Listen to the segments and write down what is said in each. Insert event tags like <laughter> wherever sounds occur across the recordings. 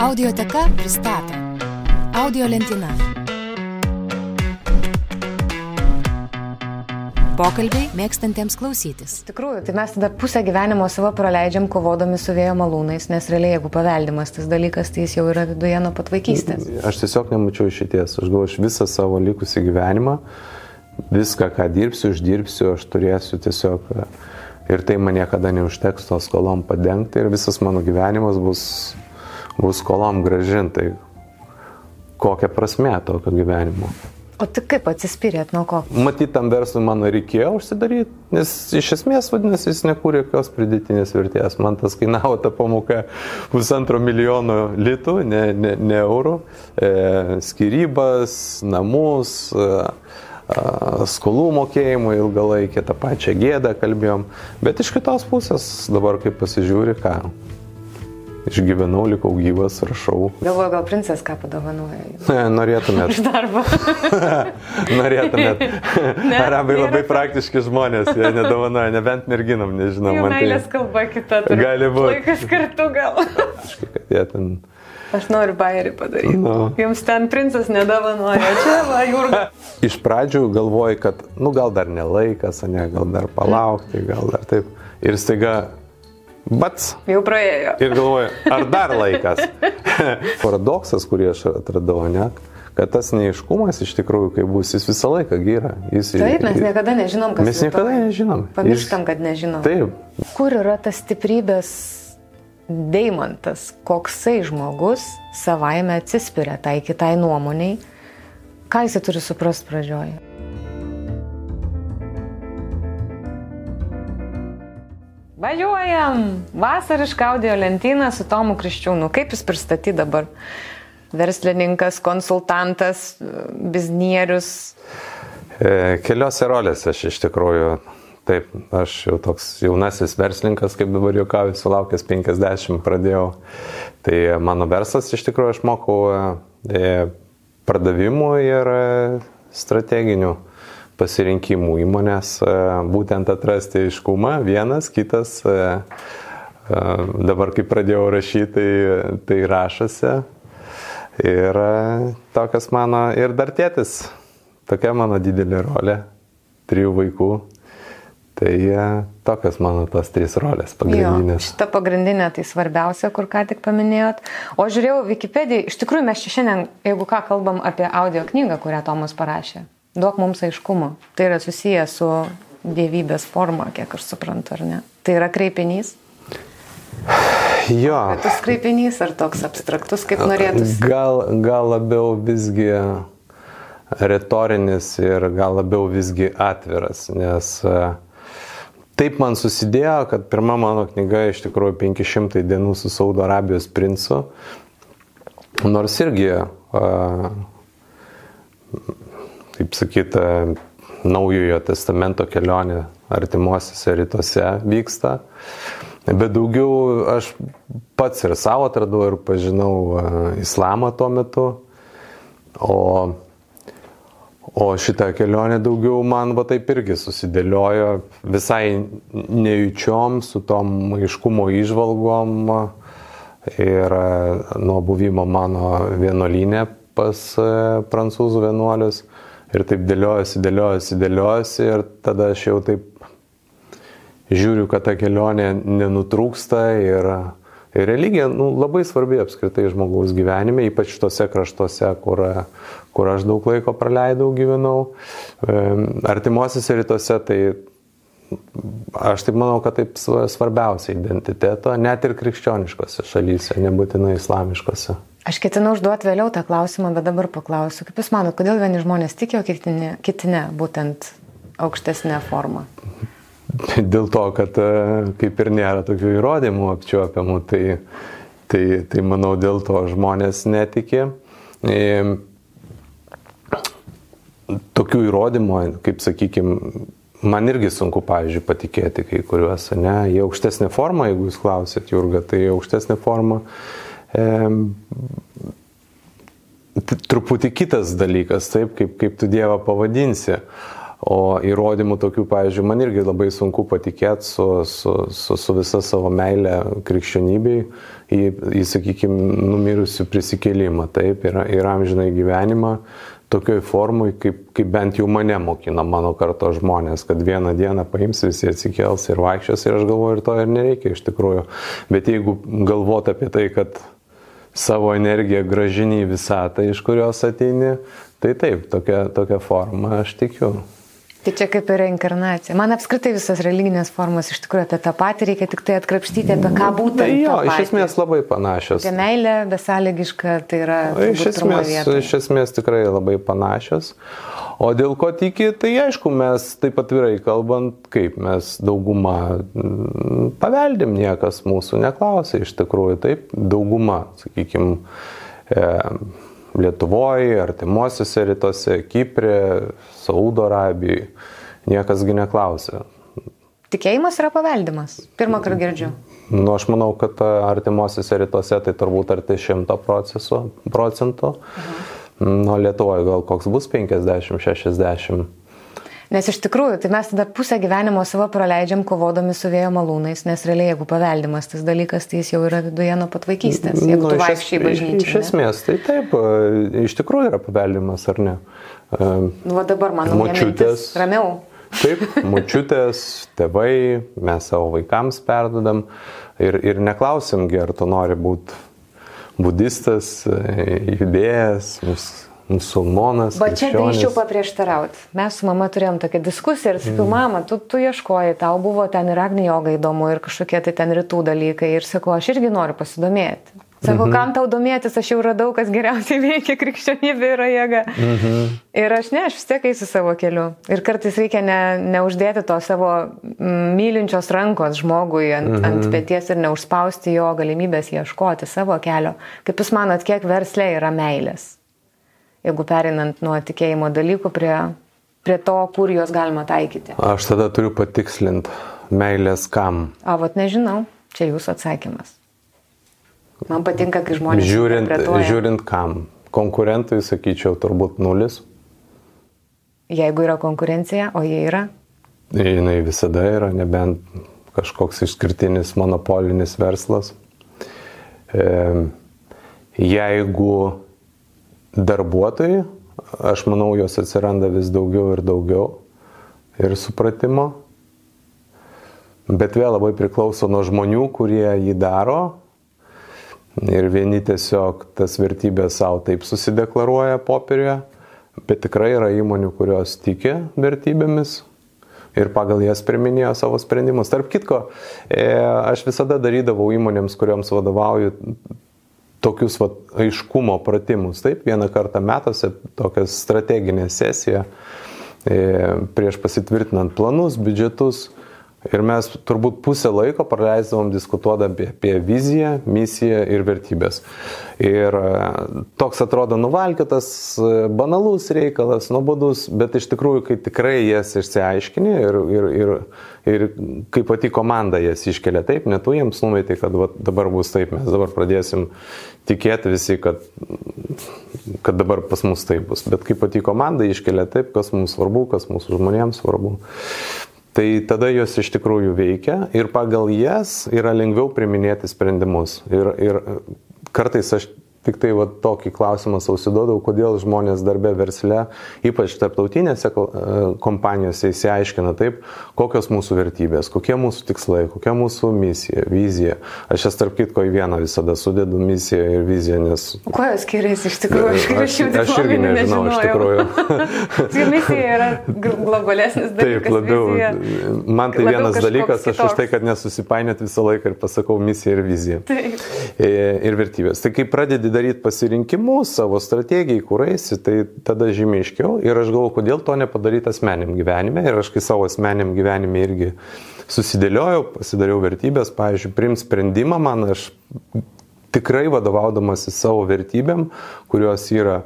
Audioteka pristato Audio lentyna. Pokalbiai mėgstantiems klausytis. Iš tikrųjų, tai mes tada pusę gyvenimo savo praleidžiam kovodami su vėjo malūnais, nes realiai jeigu paveldimas tas dalykas, tai jis jau yra viduje nuo pat vaikystės. Aš tiesiog nemačiau išėties. Aš galvoju, aš visą savo likusį gyvenimą, viską, ką dirbsiu, uždirbsiu, aš turėsiu tiesiog ir tai man niekada neužteks to skolom padengti ir visas mano gyvenimas bus, bus skolom gražintai. Kokia prasme tokio gyvenimo? O tik kaip atsispyrėt nuo ko? Matyt, tam verslui mano reikėjo užsidaryti, nes iš esmės, vadinasi, jis nekūrė jokios pridėtinės vertės. Man tas kainavo ta pamoka pusantro milijono litų, ne, ne, ne eurų. E, skirybas, namus. E, skolų mokėjimų ilgalaikį, tą pačią gėdą kalbėjom, bet iš kitos pusės dabar kaip pasižiūri, ką išgyvenau, likau gyvas, rašau. Galvoju, gal princas ką padovanoja. <laughs> Ne, norėtumėt. Už darbą. <laughs> norėtumėt. Ne, Arabai nėra. labai praktiški žmonės, jie nedovanoja, nebent merginam, nežinau. Jų meilės tai... kalba kita. Turi. Gali būti. Laikas kartu gal. Aišku, kad jie ten Aš noriu bairį padaryti. No. Jums ten princas nedavanoja, čia va, Jurga. <laughs> Iš pradžių galvoju, kad, nu gal dar nelaikas, ne, gal dar palaukti, gal dar taip. Ir staiga, bats. Jau praėjo. Ir galvoju, ar dar laikas. <laughs> Paradoksas, kurį aš atradau, ne, kad tas neiškumas iš tikrųjų, kai bus, jis visą laiką gyra. Jis, Taip, mes niekada nežinom, kas Mes niekada nežinom. Pamirštam, kad nežinom. Taip. Kur yra tas stiprybės deimantas, koksai žmogus savaime atsispiria tai kitai nuomoniai, ką jisai turi suprasti pradžioje. Važiuojam! Vasarišką audio lentyną su Tomu Kriščiūnu. Kaip jis pristatyti dabar? Verslininkas, konsultantas, biznierius. E, keliose rolėse aš iš tikrųjų Taip, aš jau toks jaunasis verslininkas, kaip dabar juokauju, sulaukęs 50 pradėjau. Tai mano verslas iš tikrųjų aš mokau e, pardavimų ir e, strateginių pasirinkimų įmonės, e, būtent atrasti aiškumą, vienas, kitas. Dabar, kai pradėjau rašyti, tai, tai rašasi. Ir tokias mano, ir dar tėtis, tokia mano didelė rolė, trijų vaikų Tai tokios mano tos trys rolės pagrindinės. Jo, šita pagrindinė tai svarbiausia, kur ką tik paminėjot. O žiūrėjau Wikipediją, iš tikrųjų mes čia šiandien, jeigu ką kalbam apie audio knygą, kurią Tomas parašė, duok mums aiškumo. Tai yra susiję su dievybės forma, kiek aš suprantu, ar ne? Tai yra kreipinys? Jo. Tas kreipinys ar toks abstraktus, kaip norėtųsi? Gal, gal labiau visgi retorinis ir gal labiau visgi atviras, nes uh, taip man susidėjo, kad pirma mano knyga iš tikrųjų 500 dienų su Saudo Arabijos princu. Nors irgi, kaip sakyta, naujojo testamento kelionė artimuosiuose rytuose vyksta. Bet daugiau aš pats ir savo atradau ir pažinau islamą tuo metu. O O šitą kelionę daugiau man va taip irgi susidėliojo visai nejučiom su tom aiškumo išvalgom ir e, nuo buvimo mano vienuolinė pas e, prancūzų vienuolius. Ir taip dėliojasi, dėliojasi, dėliojasi ir tada aš jau taip žiūriu, kad ta kelionė nenutrūksta ir, ir religija nu, labai svarbi apskritai žmogaus gyvenime, ypač tose kraštuose, kur kur aš daug laiko praleidau, gyvenau. Artimuosiuose rytuose tai aš taip manau, kad taip svarbiausia identiteto, net ir krikščioniškose šalyse, nebūtinai islamiškose. Aš ketinau užduoti vėliau tą klausimą, bet dabar paklausiu, kaip Jūs manote, kodėl vieni žmonės tikėjo, kiti ne, kiti ne, būtent aukštesnė forma? <laughs> Dėl to, kad e, kaip ir nėra tokių įrodymų apčiuopiamų, tai, tai, tai manau dėl to žmonės netikė tokių įrodymų, kaip sakykime, man irgi sunku, pavyzdžiui, patikėti kai kuriuos, ne, jie aukštesnė forma, jeigu jūs klausėt, Jurga, tai aukštesnė forma. E, truputį kitas dalykas, taip, kaip, kaip tu Dievą pavadinsi. O įrodymų tokių, pavyzdžiui, man irgi labai sunku patikėti su, su, su, su visa savo meilė krikščionybei į, į sakykime, numirusių prisikėlimą, taip, ir, ir amžinai gyvenimą tokioj formui, kaip, kaip bent jau mane mokina mano karto žmonės, kad vieną dieną paims visi atsikels ir vaikščios ir aš galvoju, ir to ir nereikia iš tikrųjų. Bet jeigu galvot apie tai, kad savo energiją gražini į visatą, iš kurios ateini, tai taip, tokia, tokia forma aš tikiu. Tai čia kaip ir reinkarnacija. Man apskritai visas religinės formos iš tikrųjų apie tą patį reikia tik tai atkrapštyti, apie ką būtent. Tai jo, iš esmės labai panašios. Apie meilę besąlygišką, tai yra. Iš esmės, iš esmės tikrai labai panašios. O dėl ko tiki, tai aišku, mes taip atvirai kalbant, kaip mes daugumą mm, paveldim, niekas mūsų neklausė iš tikrųjų, taip, dauguma, sakykime, Lietuvoje, artimuosiuose rytuose, Kiprė, Saudo Arabijoje. Niekasgi neklausė. Tikėjimas yra paveldimas. Pirmą kartą girdžiu. Nu, aš manau, kad artimuosiuose rytuose tai turbūt arti 100 procentų. Mhm. Nu, Lietuvoje gal koks bus 50-60. Nes iš tikrųjų, tai mes tada pusę gyvenimo savo praleidžiam kovodami su vėjo malūnais, nes realiai jeigu paveldimas tas dalykas, tai jis jau yra viduje nuo pat vaikystės, jeigu nu, tu vaikščiai bažnyčiai. Iš esmės, tai taip, iš tikrųjų yra paveldimas, ar ne? Nu, va dabar mano močiutės. Ramiau. Taip, močiutės, tėvai, mes savo vaikams perdodam ir, ir neklausim, ar tu nori būti budistas, judėjas, mūsų musulmonas. Bet čia drįščiau paprieštarauti. Mes su mama turėjom tokią diskusiją ir sakiau, mm. mama, tu, tu ieškoji, tau buvo ten ir agni joga įdomu ir kažkokie tai ten rytų dalykai. Ir sakau, aš irgi noriu pasidomėti. Sako, mhm. kam tau domėtis, aš jau radau, kas geriausiai veikia, krikščionybė yra jėga. Mhm. Ir aš ne, aš vis tiek eisiu savo keliu. Ir kartais reikia ne, neuždėti to savo mylinčios rankos žmogui ant, mhm. ant pėties ir neužspausti jo galimybės ieškoti savo kelio. Kaip jūs manot, kiek verslė yra meilės? Jeigu perinant nuo tikėjimo dalykų prie, prie to, kur juos galima taikyti. Aš tada turiu patikslinti, meilės kam. A, vat nežinau, čia jūsų atsakymas. Man patinka, kai žmonės. Žiūrint, žiūrint kam. Konkurentui, sakyčiau, turbūt nulis. Jeigu yra konkurencija, o jie yra? Jinai visada yra, nebent kažkoks išskirtinis monopolinis verslas. E, jeigu darbuotojai, aš manau, jos atsiranda vis daugiau ir daugiau ir supratimo. Bet vėl labai priklauso nuo žmonių, kurie jį daro. Ir vieni tiesiog tas vertybės savo taip susideklaruoja popieriuje, bet tikrai yra įmonių, kurios tiki vertybėmis ir pagal jas priminėjo savo sprendimus. Tarp kitko, e, aš visada darydavau įmonėms, kuriuoms vadovauju, tokius vat, aiškumo pratimus. Taip, vieną kartą metuose tokią strateginę sesiją e, prieš pasitvirtinant planus, biudžetus. Ir mes turbūt pusę laiko praleisdavom diskutuodami apie viziją, misiją ir vertybės. Ir e, toks atrodo nuvalkėtas, e, banalus reikalas, nuobodus, bet iš tikrųjų, kai tikrai jas išsiaiškini ir, ir, ir, ir kai pati komanda jas iškelia taip, ne tu jiems numeti, kad va, dabar bus taip, mes dabar pradėsim tikėti visi, kad, kad dabar pas mus taip bus. Bet kai pati komanda iškelia taip, kas mums svarbu, kas mūsų žmonėms svarbu. Tai tada jos iš tikrųjų veikia ir pagal jas yra lengviau priminėti sprendimus. Ir, ir kartais aš Tik tai va, tokį klausimą sausiduodavau, kodėl žmonės darbė versle, ypač tarptautinėse e, kompanijose įsiaiškina taip, kokios mūsų vertybės, kokie mūsų tikslai, kokia mūsų misija, vizija. Aš jas tarp kitko į vieną visada sudedu misiją ir viziją, nes... Kuo jos skiriasi iš tikrųjų? Aš, aš, aš irgi nežinau, iš tikrųjų. <laughs> misija yra globalesnis dalykas. Taip, labiau. Vizija, man tai vienas dalykas, aš už tai, kad nesusipainėt visą laiką ir pasakau misiją ir viziją. Taip. E, ir vertybės. Tai kai pradedi daryti pasirinkimus savo strategijai, kur eisi, tai tada žymiai aiškiau. Ir aš galvoju, kodėl to nepadaryti asmeniam gyvenime. Ir aš kai savo asmeniam gyvenime irgi susidėliojau, pasidariau vertybės, pavyzdžiui, prim sprendimą man, aš tikrai vadovaudamasi savo vertybėm, kurios yra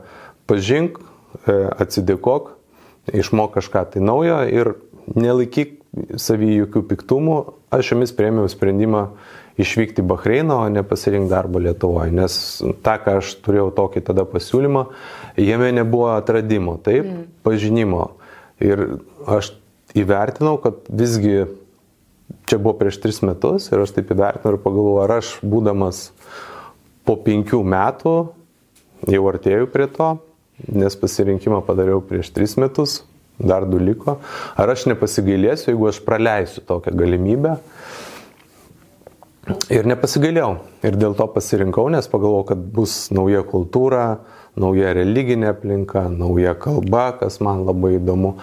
pažink, e, atsidėkok, išmok kažką tai naujo ir nelaikyk savy jokių piktumų, aš jomis prieimiau sprendimą išvykti į Bahreiną, o ne pasirinkti darbą Lietuvoje. Nes tą, ką aš turėjau tokį tada pasiūlymą, jame nebuvo atradimo, taip, mm. pažinimo. Ir aš įvertinau, kad visgi čia buvo prieš tris metus ir aš taip įvertinau ir pagalvojau, ar aš būdamas po penkių metų jau artėjau prie to, nes pasirinkimą padariau prieš tris metus, dar du liko. Ar aš nepasigailėsiu, jeigu aš praleisiu tokią galimybę? Ir nepasigailėjau. Ir dėl to pasirinkau, nes pagalvojau, kad bus nauja kultūra, nauja religinė aplinka, nauja kalba, kas man labai įdomu.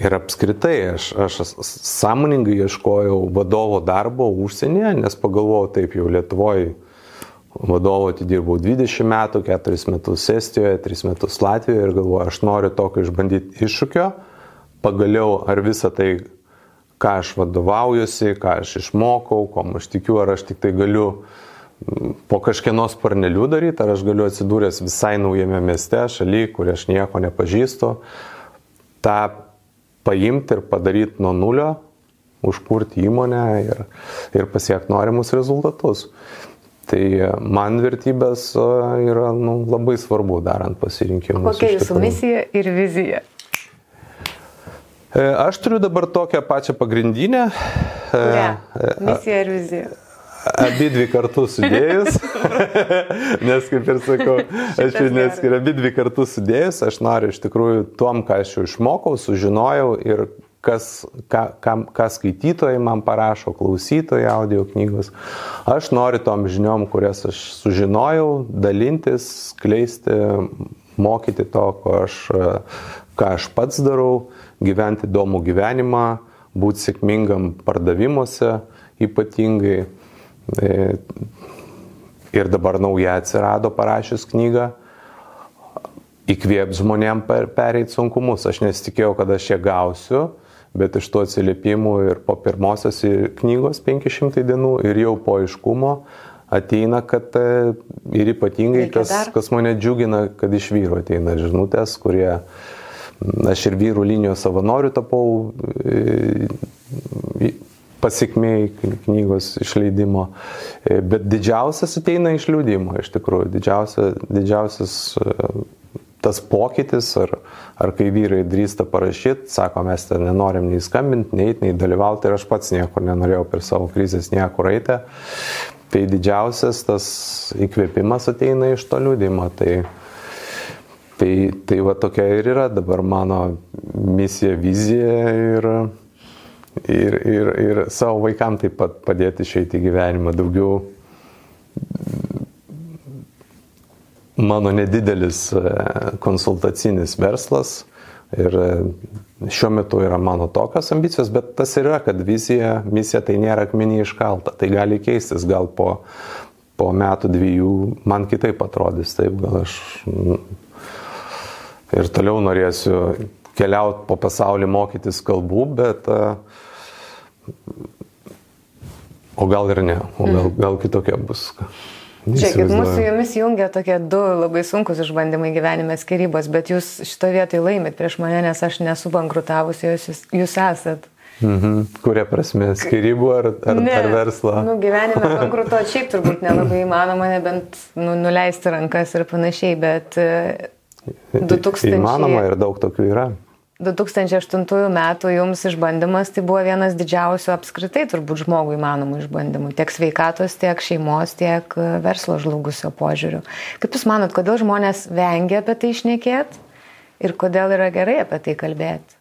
Ir apskritai aš, aš sąmoningai ieškojau vadovo darbo užsienyje, nes pagalvojau taip jau Lietuvoje vadovu atidirbau 20 metų, 4 metus Estijoje, 3 metus Latvijoje ir galvoju, aš noriu tokio išbandyti iššūkio, pagaliau ar visą tai, ką aš vadovaujuosi, ką aš išmokau, ko aš tikiu, ar aš tik tai galiu mm, po kažkieno sparnelių daryti, ar aš galiu atsidūręs visai naujame mieste, šaly, kur aš nieko nepažįstu, tą paimti ir padaryti nuo nulio, užkurti įmonę ir, ir pasiekti norimus rezultatus. Tai man vertybės yra nu, labai svarbu darant pasirinkimus. Kokia jūsų misija ir vizija? E, aš turiu dabar tokią pačią pagrindinę. Kurią? E, misija ir vizija. Abi dvi kartu sudėjus, <laughs> nes kaip ir sakau, aš ir neskiriu, abi dvi kartu sudėjus, aš noriu iš tikrųjų tom, ką aš jau išmokau, sužinojau ir kas, ką, ką, ką skaitytojai man parašo, klausytojai audio knygos. Aš noriu tom žiniom, kurias aš sužinojau, dalintis, skleisti, mokyti to, aš, ką aš pats darau, gyventi įdomų gyvenimą, būti sėkmingam pardavimuose ypatingai. E, ir dabar nauja atsirado parašius knygą įkvėp žmonėm per, pereiti sunkumus. Aš nesitikėjau, kad aš ją gausiu, bet iš tų atsiliepimų ir po pirmosios knygos 500 dienų ir jau po aiškumo ateina, kad e, ir ypatingai, kas, kas mane džiugina, kad iš vyro ateina žinutės, kurie aš ir vyrų linijos savanorių tapau e, pasiekmėjai knygos išleidimo, e, bet didžiausias ateina iš liūdimo, iš tikrųjų, didžiausia, didžiausias tas pokytis, ar, ar kai vyrai drįsta parašyti, sako, mes ten nenorim nei skambinti, nei eiti, nei dalyvauti ir aš pats niekur nenorėjau per savo krizės niekur eiti. Tai didžiausias tas įkvėpimas ateina iš to liūdimo. Tai, tai, tai va tokia ir yra dabar mano misija, vizija ir, ir, ir, ir savo vaikam taip pat padėti išeiti į gyvenimą daugiau. Mano nedidelis e, konsultacinis verslas ir e, šiuo metu yra mano tokios ambicijos, bet tas yra, kad vizija, misija tai nėra akmenį iškalta, tai gali keistis, gal po, po metų dviejų man kitaip atrodys, taip gal aš ir toliau norėsiu keliauti po pasaulį mokytis kalbų, bet e, o gal ir ne, o gal, mm. gal kitokia bus. Žiūrėkit, mūsų jumis jungia tokie du labai sunkus išbandymai gyvenime skirybos, bet jūs šito vietoj laimit prieš mane, nes aš nesu bankrutavusi, jūs, jūs esat. Mhm. Kuria prasme, skirybų ar, ar, ne, ar verslo? Nu, gyvenime bankrutuoti šiaip turbūt <laughs> nelabai įmanoma, nebent nu, nuleisti rankas ir panašiai, bet 2000... E, įmanoma ir daug tokių yra. 2008 metų jums išbandymas tai buvo vienas didžiausių apskritai turbūt žmogui įmanomų išbandymų. Tiek sveikatos, tiek šeimos, tiek e, verslo žlugusio požiūriu. Kaip Jūs manot, kodėl žmonės vengia apie tai išnekėti ir kodėl yra gerai apie tai kalbėti?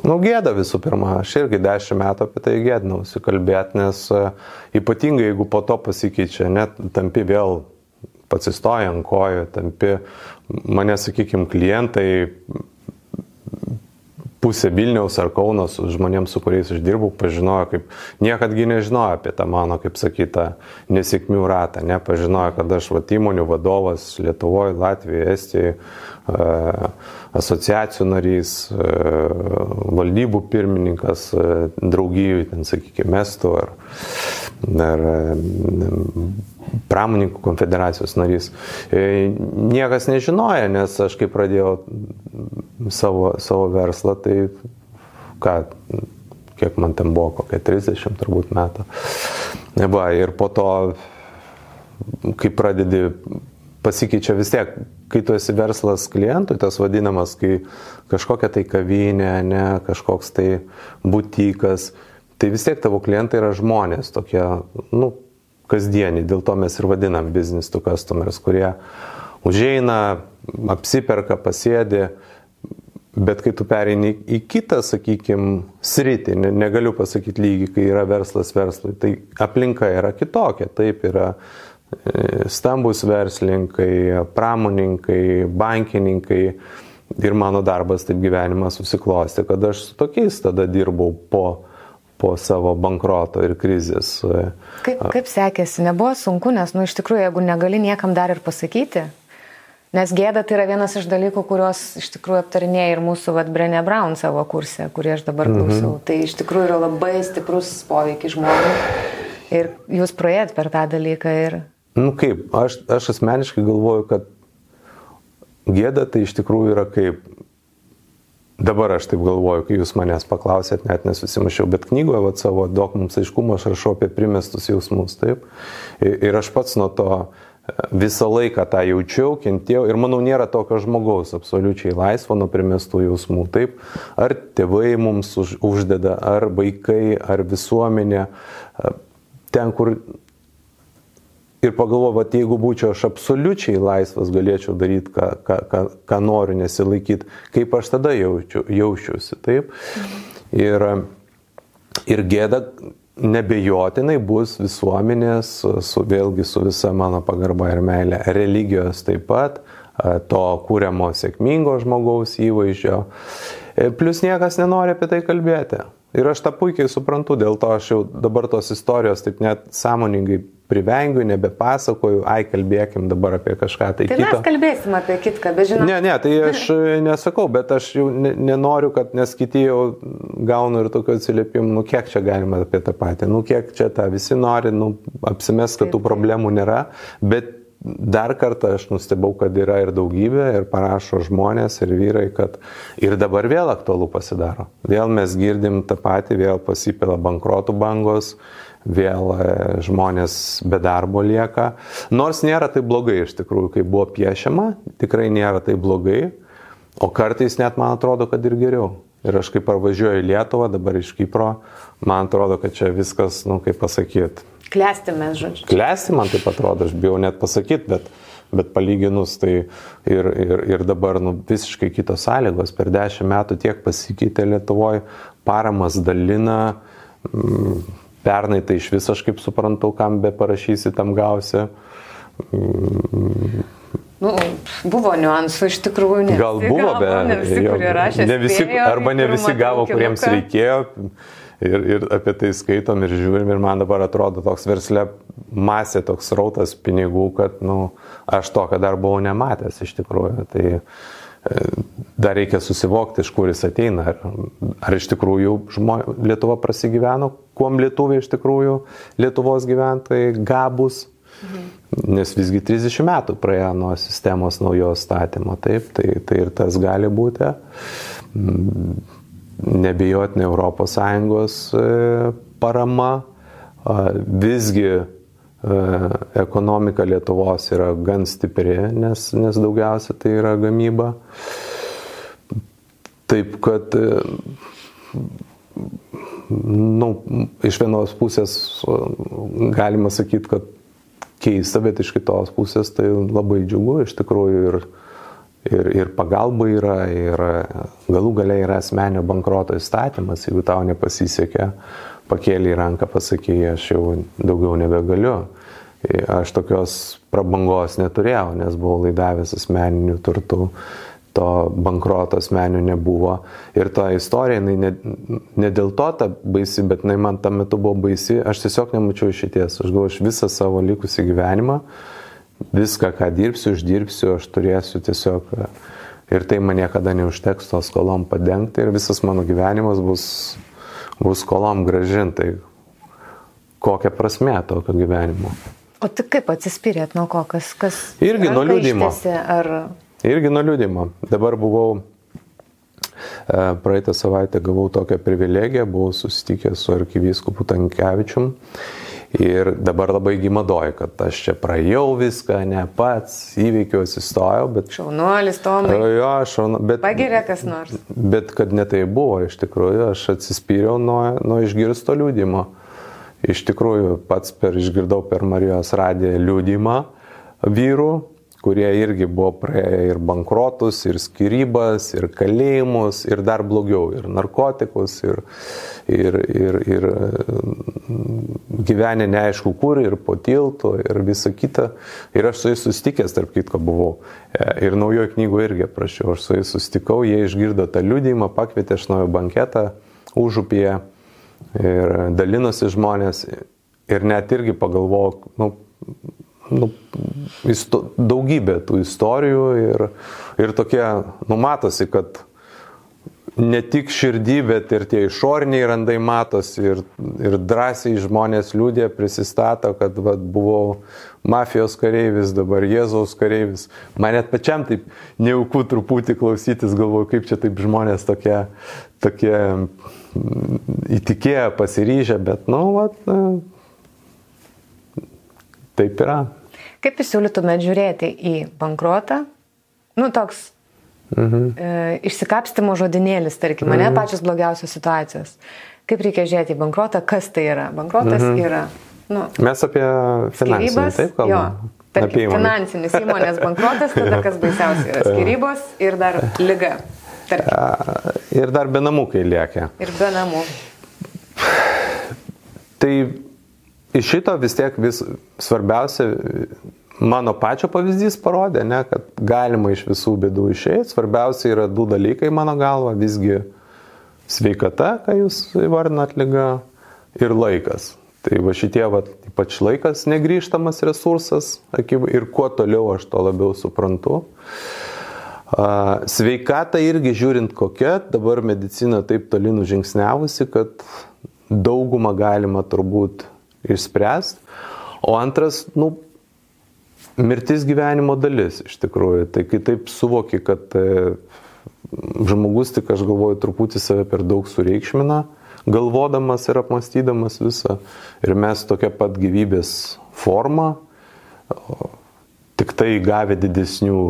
Nu, gėda visų pirma, aš irgi dešimt metų apie tai gėdinausi kalbėti, nes uh, ypatingai jeigu po to pasikeičia, net tampi vėl atsistoja ant kojų, tampi, mane, sakykime, klientai pusė Vilniaus ar Kaunas žmonėms, su kuriais aš dirbau, pažinojo, kaip niekadgi nežinojo apie tą mano, kaip sakyta, nesėkmių ratą, nepažinojo, kad aš vat, įmonių vadovas Lietuvoje, Latvijoje, Estijoje, asociacijų narys, valdybų pirmininkas, draugijų, ten sakykime, mestų ar, ar pramoninkų konfederacijos narys. E, niekas nežinojo, nes aš kai pradėjau savo, savo verslą, tai ką, kiek man ten buvo, kokia 30 turbūt metų. Va, ir po to, kai pradedi, pasikeičia vis tiek, kai tu esi verslas klientui, tas vadinamas, kai kažkokia tai kavinė, ne, kažkoks tai būtikas, tai vis tiek tavo klientai yra žmonės tokie, nu, kasdieniai, dėl to mes ir vadinam business to customers, kurie užeina, apsiperka, pasėdi, Bet kai tu pereini į kitą, sakykime, sritį, ne, negaliu pasakyti lygį, kai yra verslas verslui, tai aplinka yra kitokia. Taip yra e, stambus verslininkai, pramoninkai, bankininkai. Ir mano darbas taip gyvenimas susiklosti, kad aš su tokiais tada dirbau po, po savo bankroto ir krizės. Kaip, kaip sekėsi, nebuvo sunku, nes, nu, iš tikrųjų, jeigu negali niekam dar ir pasakyti, Nes gėda tai yra vienas iš dalykų, kuriuos iš tikrųjų aptarinėja ir mūsų vat, Brenė Brown savo kursė, kurį aš dabar mhm. klausau. -hmm. Tai iš tikrųjų yra labai stiprus poveikis žmogui. Ir jūs praėjot per tą dalyką ir... Nu kaip, aš, aš asmeniškai galvoju, kad gėda tai iš tikrųjų yra kaip... Dabar aš taip galvoju, kai jūs manęs paklausėt, net nesusimašiau, bet knygoje vat, savo dok mums aiškumo aš rašau apie primestus jausmus, taip. Ir aš pats nuo to visą laiką tą jaučiau, kentėjau ir manau nėra tokio žmogaus absoliučiai laisvo nuo primestų jausmų. Taip, ar tėvai mums už, uždeda, ar vaikai, ar visuomenė, ten, kur ir pagalvoju, kad jeigu būčiau aš absoliučiai laisvas, galėčiau daryti, ką, ką, ką, ką noriu, nesilaikyti, kaip aš tada jaučiu, jaučiuosi. Taip. Ir, ir gėda nebejotinai bus visuomenės, su, vėlgi su visa mano pagarba ir meilė, religijos taip pat, to kūriamo sėkmingo žmogaus įvaizdžio. E, Plus niekas nenori apie tai kalbėti. Ir aš tą puikiai suprantu, dėl to aš jau dabar tos istorijos taip net sąmoningai privengiu, nebepasakoju, ai kalbėkim dabar apie kažką tai, tai kito. Mes kalbėsim apie kitką, bet žinau. Ne, ne, tai aš <laughs> nesakau, bet aš jau nenoriu, kad nes kiti jau gaunu ir tokių atsiliepimų, nu kiek čia galima apie tą patį, nu kiek čia tą visi nori, nu apsimes, kad tų problemų nėra, bet dar kartą aš nustebau, kad yra ir daugybė, ir parašo žmonės, ir vyrai, kad ir dabar vėl aktualu pasidaro. Vėl mes girdim tą patį, vėl pasipila bankrotų bangos, vėl e, žmonės be darbo lieka. Nors nėra tai blogai iš tikrųjų, kai buvo piešiama, tikrai nėra tai blogai, o kartais net man atrodo, kad ir geriau. Ir aš kaip parvažiuoju į Lietuvą, dabar iš Kipro, man atrodo, kad čia viskas, nu kaip pasakyti, Klesti mes, žodžiu. Klesti, man taip atrodo, aš bijau net pasakyti, bet, bet palyginus tai ir, ir, ir dabar nu, visiškai kitos sąlygos. Per dešimt metų tiek pasikeitė Lietuvoje, paramas dalina, mm, pernai tai iš viso aš kaip suprantu, kam be parašysi, tam gausi. Nu, buvo niuansų iš tikrųjų, ne. Gal buvo, bet ne visi, jo, rašė, ne visi, spėjo, arba ne visi gavo, kuriems reikėjo ir, ir apie tai skaitom ir žiūrim ir man dabar atrodo toks verslė masė, toks rautas pinigų, kad nu, aš to, kad dar buvau nematęs iš tikrųjų. Tai e, dar reikia susivokti, iš kur jis ateina. Ar, ar iš tikrųjų žmo, Lietuva prasigyveno, kuom lietuviai iš tikrųjų Lietuvos gyventojai gabus. Mhm. Nes visgi 30 metų praėjo nuo sistemos naujos statymo, taip, tai, tai ir tas gali būti nebejotinai ES e, parama, visgi e, ekonomika Lietuvos yra gan stipri, nes, nes daugiausia tai yra gamyba. Taip kad, e, nu, iš vienos pusės galima sakyti, kad keista, bet iš kitos pusės tai labai džiugu. Iš tikrųjų ir ir, ir pagalba yra, ir galų galiai yra asmenio bankroto įstatymas, jeigu tau nepasisekė, pakėlė į ranką, pasakė, aš jau daugiau nebegaliu. Aš tokios prabangos neturėjau, nes buvau laidavęs asmeninių turtų, to bankroto asmenių nebuvo. Ir ta istorija, jinai ne, ne dėl to ta baisi, bet jinai man tam metu buvo baisi, aš tiesiog nemačiau išėties. Aš galvoju, aš visą savo likusį gyvenimą viską, ką dirbsiu, uždirbsiu, aš turėsiu tiesiog ir tai man niekada neužteks to skolom padengti ir visas mano gyvenimas bus, bus skolom gražintai. Kokia prasme tokio gyvenimo? O tik kaip atsispyrėt nuo ko, kas... kas Irgi nuo liūdimo. Ar... Irgi nuo liūdimo. Dabar buvau, e, praeitą savaitę gavau tokią privilegiją, buvau susitikęs su arkivyskupu Tankievičium Ir dabar labai gimadoju, kad aš čia praėjau viską, ne pats, įveikiau, atsistojau, bet... Šaunuolis, Tomai. Jo, šaunu, bet... Pagiria kas nors. Bet kad ne tai buvo, iš tikrųjų, aš atsispyriau nuo, nuo išgirsto liūdimo. Iš tikrųjų, pats per išgirdau per Marijos radiją liūdimą vyrų, kurie irgi buvo praėję ir bankrotus, ir skirybas, ir kalėjimus, ir dar blogiau, ir narkotikus, ir, ir, ir, ir mm, gyvenę neaišku kur, ir po tiltu, ir visa kita. Ir aš su jais susitikęs, tarp kitko, buvau. E, ir naujojo knygoje irgi prašiau, aš su jais susitikau, jie išgirdo tą liūdėjimą, pakvietė aš naujo banketą užupyje ir dalinosi žmonės. Ir net irgi pagalvojau, nu, nu, isto, daugybė tų istorijų ir, ir tokie, numatosi, kad ne tik širdį, bet ir tie išoriniai randai matosi ir, ir drąsiai žmonės liūdė prisistato, kad va, buvau mafijos kareivis, dabar Jėzaus kareivis. Man net pačiam taip nejaukų truputį klausytis, galvoju, kaip čia taip žmonės tokie, tokie įtikėję, pasiryžę, bet, nu, va, taip yra. Kaip jūs siūlytumėt žiūrėti į bankrotą? Nu, toks mhm. e, išsikapstimo žodinėlis, tarkim, mhm. ne pačios blogiausios situacijos. Kaip reikia žiūrėti į bankrotą, kas tai yra? Bankrotas mhm. yra. Nu, Mes apie finansinį, taip kalbame. Tarkim, finansinis įmonės bankrotas, tada kas baisiausia yra <laughs> skirybos ir dar lyga. Tarkim. Ir dar be namų, kai lieka. Ir be namų. Tai iš šito vis tiek vis svarbiausia, mano pačio pavyzdys parodė, ne, kad galima iš visų bėdų išeiti. Svarbiausia yra du dalykai mano galva, visgi sveikata, ką jūs įvardinat lyga, ir laikas. Tai va šitie, va, ypač laikas negryžtamas resursas, ir kuo toliau aš to labiau suprantu. Sveikata irgi žiūrint kokia, dabar medicina taip toli nužingsniavusi, kad daugumą galima turbūt išspręsti. O antras, nu, mirtis gyvenimo dalis iš tikrųjų. Tai kai taip suvoki, kad e, žmogus tik aš galvoju truputį save per daug sureikšmina, galvodamas ir apmastydamas visą. Ir mes tokia pat gyvybės forma, tik tai gavę didesnių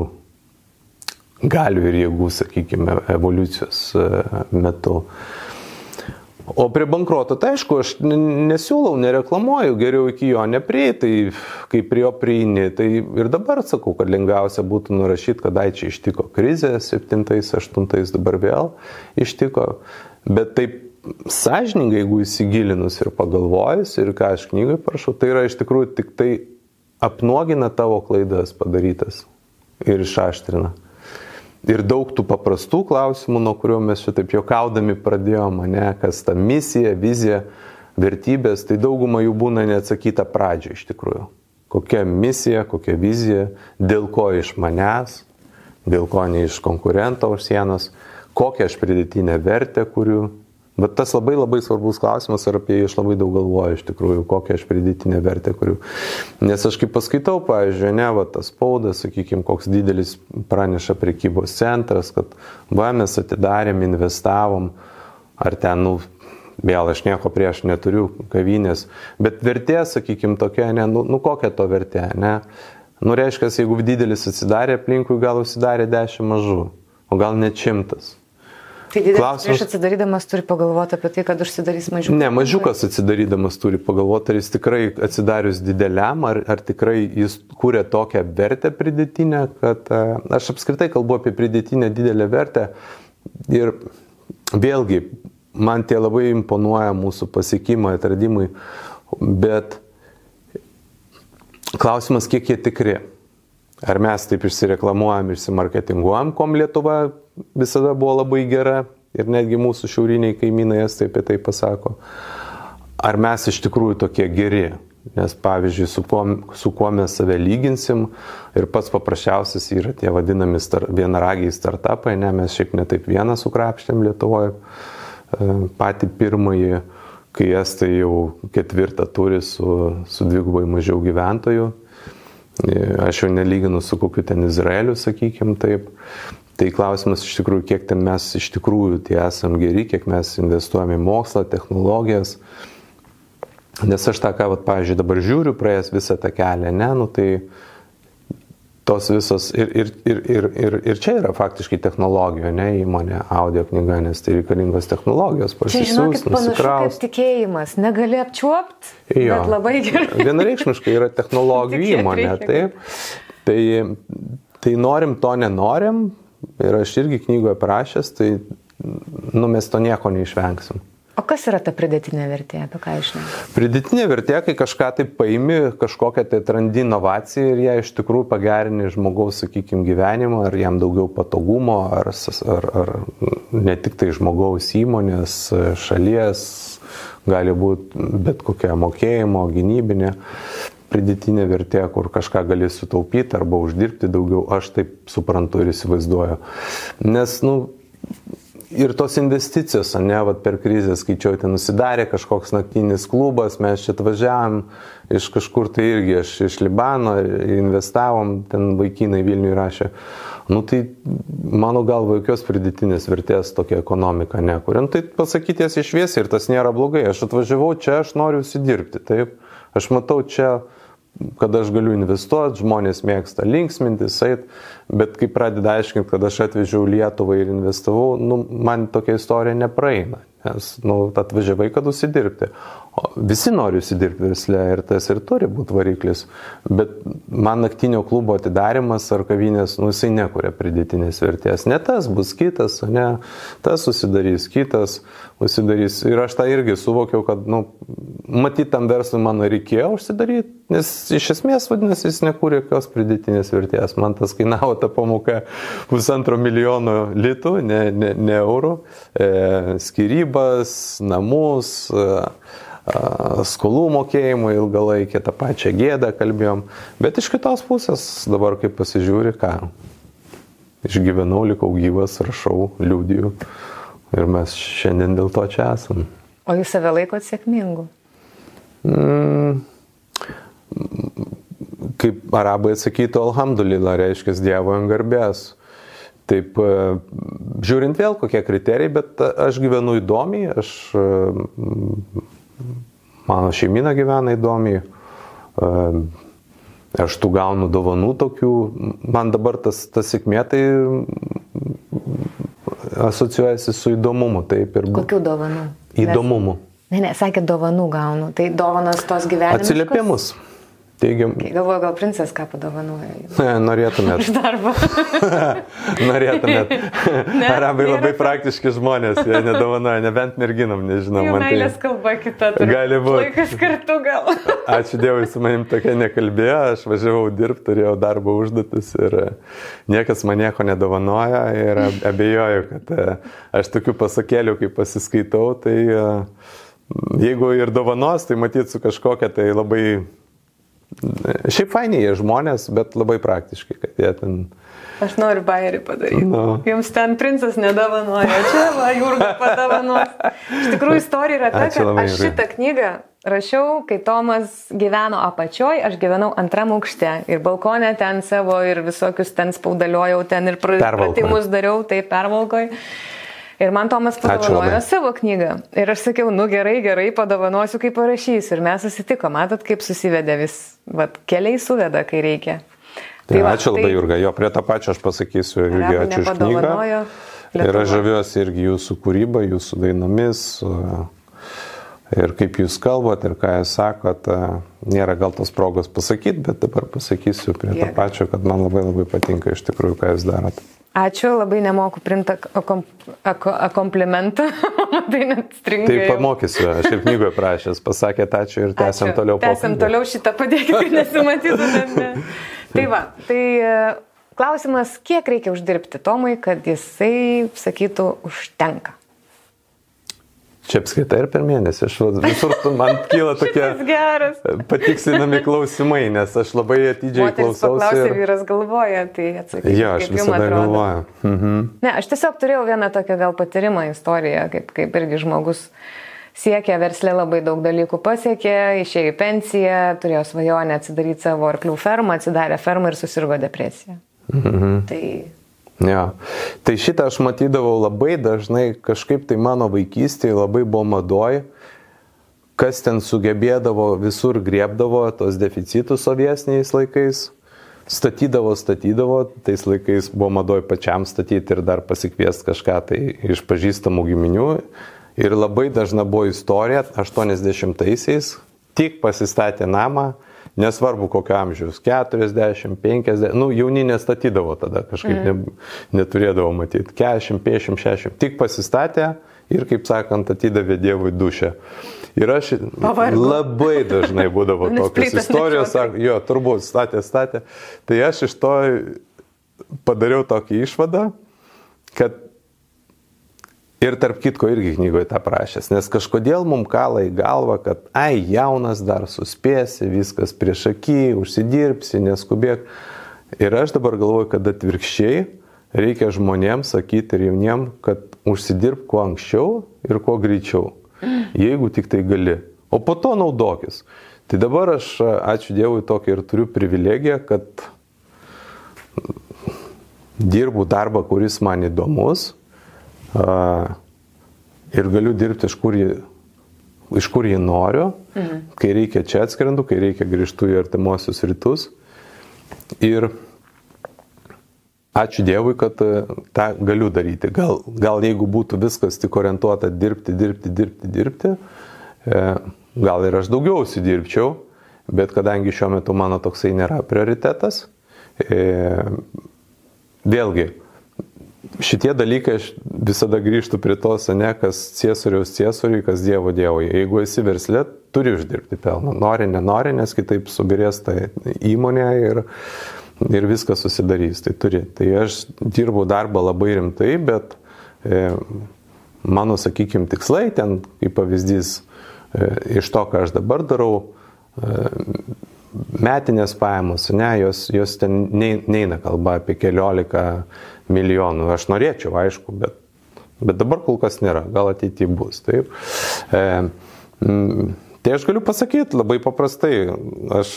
galių ir jėgų, sakykime, evoliucijos e, metu. O prie bankroto, tai aišku, aš nesiūlau, nereklamuoju, geriau iki jo neprieiti, tai kai prie jo prieini, tai ir dabar sakau, kad lengviausia būtų nurašyti, kada čia ištiko krizė, 7-8 dabar vėl ištiko, bet taip sąžiningai, jeigu įsigilinus ir pagalvojus, ir ką aš knygai prašau, tai yra iš tikrųjų tik tai apnuogina tavo klaidas padarytas ir išaštrina ir daug tų paprastų klausimų, nuo kurių mes šitaip juokaudami pradėjome, ne, kas ta misija, vizija, vertybės, tai dauguma jų būna neatsakyta pradžioje iš tikrųjų. Kokia misija, kokia vizija, dėl ko iš manęs, dėl ko ne iš konkurento už sienos, kokią aš pridėtinę vertę kuriu, Bet tas labai labai svarbus klausimas ir apie jį aš labai daug galvoju iš tikrųjų, kokią aš pridėtinę vertę kuriu. Nes aš kaip paskaitau, pavyzdžiui, ne, va, tas spaudas, sakykime, koks didelis praneša prekybos centras, kad va mes atidarėm, investavom, ar ten, nu, vėl aš nieko prieš neturiu kavinės, bet vertė, sakykime, tokia, ne, nu, nu kokia to vertė, ne. Nu, reiškia, jeigu didelis atsidarė aplinkui, gal užsidarė dešimt mažų, o gal net šimtas. Tai didelis Klausimas... prieš atsidarydamas turi pagalvoti apie tai, kad užsidarys mažiukas. Ne, mažiukas atsidarydamas turi pagalvoti, ar jis tikrai atsidarius dideliam, ar, ar tikrai jis kūrė tokią vertę pridėtinę, kad e, aš apskritai kalbu apie pridėtinę didelę vertę. Ir vėlgi, man tie labai imponuoja mūsų pasiekimai, atradimai, bet klausimas, kiek jie tikri. Ar mes taip išsireklamuojam, išsimarketinguojam, kom Lietuva visada buvo labai gera ir netgi mūsų šiauriniai kaimynai estai apie tai pasako. Ar mes iš tikrųjų tokie geri? Nes pavyzdžiui, su kuo, su kuo mes save lyginsim ir pats paprasčiausias yra tie vadinami star, vienaragiai startupai, ne, mes šiaip netaip vieną sukrapštėm Lietuvoje, patį pirmąjį, kai estai jau ketvirtą turi su, su dvigubai mažiau gyventojų, Aš jau nelyginu su kokiu ten Izraeliu, sakykim taip. Tai klausimas iš tikrųjų, kiek ten mes iš tikrųjų tie esam geri, kiek mes investuojame į mokslą, technologijas, Nes aš tą, ką, vat, pavyzdžiui, dabar žiūriu, praėjęs visą tą kelią, ne, nu tai tos visos ir, ir, ir, ir, ir, ir čia yra faktiškai technologijų, ne įmonė, audio knyga, nes tai reikalingos technologijos, panašu kaip tikėjimas. Negali apčiuopti, bet labai gerai. <laughs> Vienareikšmiškai yra technologijų įmonė, taip. Tai, tai norim to nenorim, ir aš irgi knygoje parašęs, tai nu, mes to nieko neišvengsim. O kas yra ta pridėtinė vertė, apie ką išnai? Pridėtinė vertė, kai kažką tai paimi, kažkokią tai atrandi inovaciją ir ją iš tikrųjų pagerini žmogaus, sakykime, gyvenimą, ar jam daugiau patogumo, ar, ar, ar ne tik tai žmogaus įmonės, šalies, gali būti bet kokia mokėjimo, gynybinė pridėtinė vertė, kur kažką gali sutaupyti arba uždirbti daugiau, aš taip suprantu ir įsivaizduoju. Nes, nu, ir tos investicijos, ne, vat per krizę skaičiau, ten nusidarė kažkoks naktinis klubas, mes čia atvažiavam iš kažkur tai irgi, aš iš Libano investavom, ten vaikinai Vilniui rašė. Nu tai mano galva jokios pridėtinės vertės tokia ekonomika nekuria. Nu, tai pasakyti jas išviesiai ir tas nėra blogai. Aš atvažiavau čia, aš noriu užsidirbti. Taip, aš matau čia kad aš galiu investuoti, žmonės mėgsta linksmintis, eit, bet kai pradeda aiškinti, kad aš atvežiau Lietuvą ir investavau, nu, man tokia istorija nepraeina, nes nu, atvažiavai, kad užsidirbti. O visi nori užsidirbti versle ir tas ir turi būti variklis, bet man naktinio klubo atidarimas ar kavinės, nu, jisai nekuria pridėtinės vertės. Ne tas bus kitas, ne tas susidarys, kitas užsidarys. Ir aš tą irgi suvokiau, kad, nu, matyt, tam verslui man reikėjo užsidaryti, nes iš esmės, vadinasi, jis nekūrė jokios pridėtinės vertės. Man tas kainavo ta pamoka pusantro milijono litų, ne, ne, ne eurų, e, skirybas, namus. E, a, skolų mokėjimų ilgalaikį, tą pačią gėdą kalbėjom, bet iš kitos pusės dabar kaip pasižiūri, ką išgyvenau, likau gyvas, rašau, liūdiju ir mes šiandien dėl to čia esam. O jūs save laikot sėkmingu? Mm, kaip arabai atsakytų, alhamdulillah, reiškia Dievo ant garbės. Taip, e, žiūrint vėl kokie kriterijai, bet aš gyvenu įdomiai, aš, e, mano šeimina gyvena įdomiai, e, aš tų gaunu dovanų tokių, man dabar tas, tas sėkmė tai asocijuojasi su įdomumu, taip ir Kokių dovanų? įdomumu. Ne, ne, sakė, dovanų gaunu. Tai dovanas tos gyvenimo. Atsiliepimus. Teigiam, Galvoju, gal princas ką padovanoja. norėtumėt. Už darbą. <laughs> Norėtumėt. Ne, Arabai nėra labai praktiški žmonės, jie nedovanoja, nebent merginam, nežinau. Jų Man meilės tai... kalba kita. turbūt. Gali būt. Laikas kartu gal. <laughs> Ačiū Dievui, su manim tokia nekalbėjo, aš važiavau dirbti, turėjau darbo užduotis ir e, niekas man nieko nedovanoja ir ab- abejoju, kad e, aš tokių pasakėlių, kai pasiskaitau, tai e, jeigu ir dovanos, tai matyt su kažkokia tai labai... Šiaip fainiai jie žmonės, bet labai praktiškai, kad jie ten... Aš noriu bairį padaryti. Nu. Jums ten princas nedovanoja, čia va, Jurga padovanos. Iš tikrųjų, istorija yra ta, kad aš šitą knygą rašiau, kai Tomas gyveno apačioj, aš gyvenau antram aukšte ir balkonė ten savo ir visokius ten spaudaliojau, ten ir pratimus dariau, tai pervalkoj. Ir man Tomas padovanojo savo knygą. Ir aš sakiau, nu gerai, gerai, padovanosiu, kai parašysiu. Ir mes susitiko, matot, kaip susivedė vis. Vat keliai suveda, kai reikia. Tai va, ačiū labai, Jurga. Jo, prie to pačio aš pasakysiu Arabų ačiū už knygą. nepadovanojo Ir Lietuva. aš žaviuosi irgi jūsų kūryba, jūsų dainomis. Ir kaip jūs kalbat ir ką jūs sakot, nėra gal tos progos pasakyti, bet dabar pasakysiu prie to pačio, kad man labai labai patinka iš tikrųjų, ką jūs darot. Ačiū, labai nemoku primti komplimentą. <laughs> tai net stringa. Tai pamokysiu, aš ir knygoje prašęs, pasakėt ačiū ir tęsiam Ačiū. toliau. Tęsiam toliau šitą padėkit, kad nesimatytų. Ten, ne. tai va, tai e, klausimas, kiek reikia uždirbti Tomui, kad jisai sakytų užtenka. Čia apskaitai ir per mėnesį, aš visur man kyla tokie patikslinami klausimai, nes aš labai atidžiai klausausi. paklausė, Ir... vyras galvoja, tai atsakykite. Jo, aš visada galvoju. Mhm. Ne, aš tiesiog turėjau vieną tokią gal patyrimą istoriją, kaip, kaip irgi žmogus siekė verslė labai daug dalykų pasiekė, išėjo į pensiją, turėjo svajonę atsidaryti savo arklių fermą, atsidarė fermą ir susirgo depresija. Mhm. Tai Ja. Tai šitą aš matydavau labai dažnai, kažkaip tai mano vaikystėje labai buvo madoj, kas ten sugebėdavo, visur griebdavo tos deficitus sovietiniais laikais, statydavo, statydavo, tais laikais buvo madoj pačiam statyti ir dar pasikviesti kažką tai iš pažįstamų giminių. Ir labai dažna buvo istorija, 80-aisiais tik pasistatė namą, nesvarbu kokio amžiaus, 40, 50, nu jauni nestatydavo tada, kažkaip mm. ne, neturėdavo matyti, 40, 50, 60, tik pasistatė ir, kaip sakant, atidavė Dievui dušę. Ir aš Pavargu. labai dažnai būdavo <laughs> tokios istorijos, sak, jo, turbūt statė, statė. Tai aš iš to padariau tokį išvadą, kad Ir tarp kitko irgi knygoje tą prašęs, nes kažkodėl mums kala į galvą, kad ai, jaunas dar suspėsi, viskas prieš akį, užsidirbsi, neskubėk. Ir aš dabar galvoju, kad atvirkščiai reikia žmonėms sakyti ir jauniem, kad užsidirb kuo anksčiau ir kuo greičiau, jeigu tik tai gali. O po to naudokis. Tai dabar aš, ačiū Dievui, tokią ir turiu privilegiją, kad dirbu darbą, kuris man įdomus ir galiu dirbti iš kur jį, iš kur jį noriu, mhm. kai reikia čia atskrendu, kai reikia grįžtų į artimuosius rytus. Ir ačiū Dievui, kad e, tą galiu daryti. Gal, gal jeigu būtų viskas tik orientuota dirbti, dirbti, dirbti, dirbti, e, gal ir aš daugiau užsidirbčiau, bet kadangi šiuo metu mano toksai nėra prioritetas, e, vėlgi, šitie dalykai aš visada grįžtu prie to, ne, kas ciesoriaus ciesoriui, kas Dievo Dievui. Jeigu esi verslė, turi uždirbti pelną. Nori, nenori, nes kitaip subirės ta įmonė ir, ir viskas susidarys. Tai turi. Tai aš dirbu darbą labai rimtai, bet e, mano, sakykime, tikslai ten, kaip pavyzdys, e, iš to, ką aš dabar darau, e, metinės pajamos, ne, jos, jos ten neina kalba apie keliolika milijonų. Aš norėčiau, aišku, bet, bet dabar kol kas nėra, gal ateityje bus. Taip. E, m, tai aš galiu pasakyti labai paprastai, aš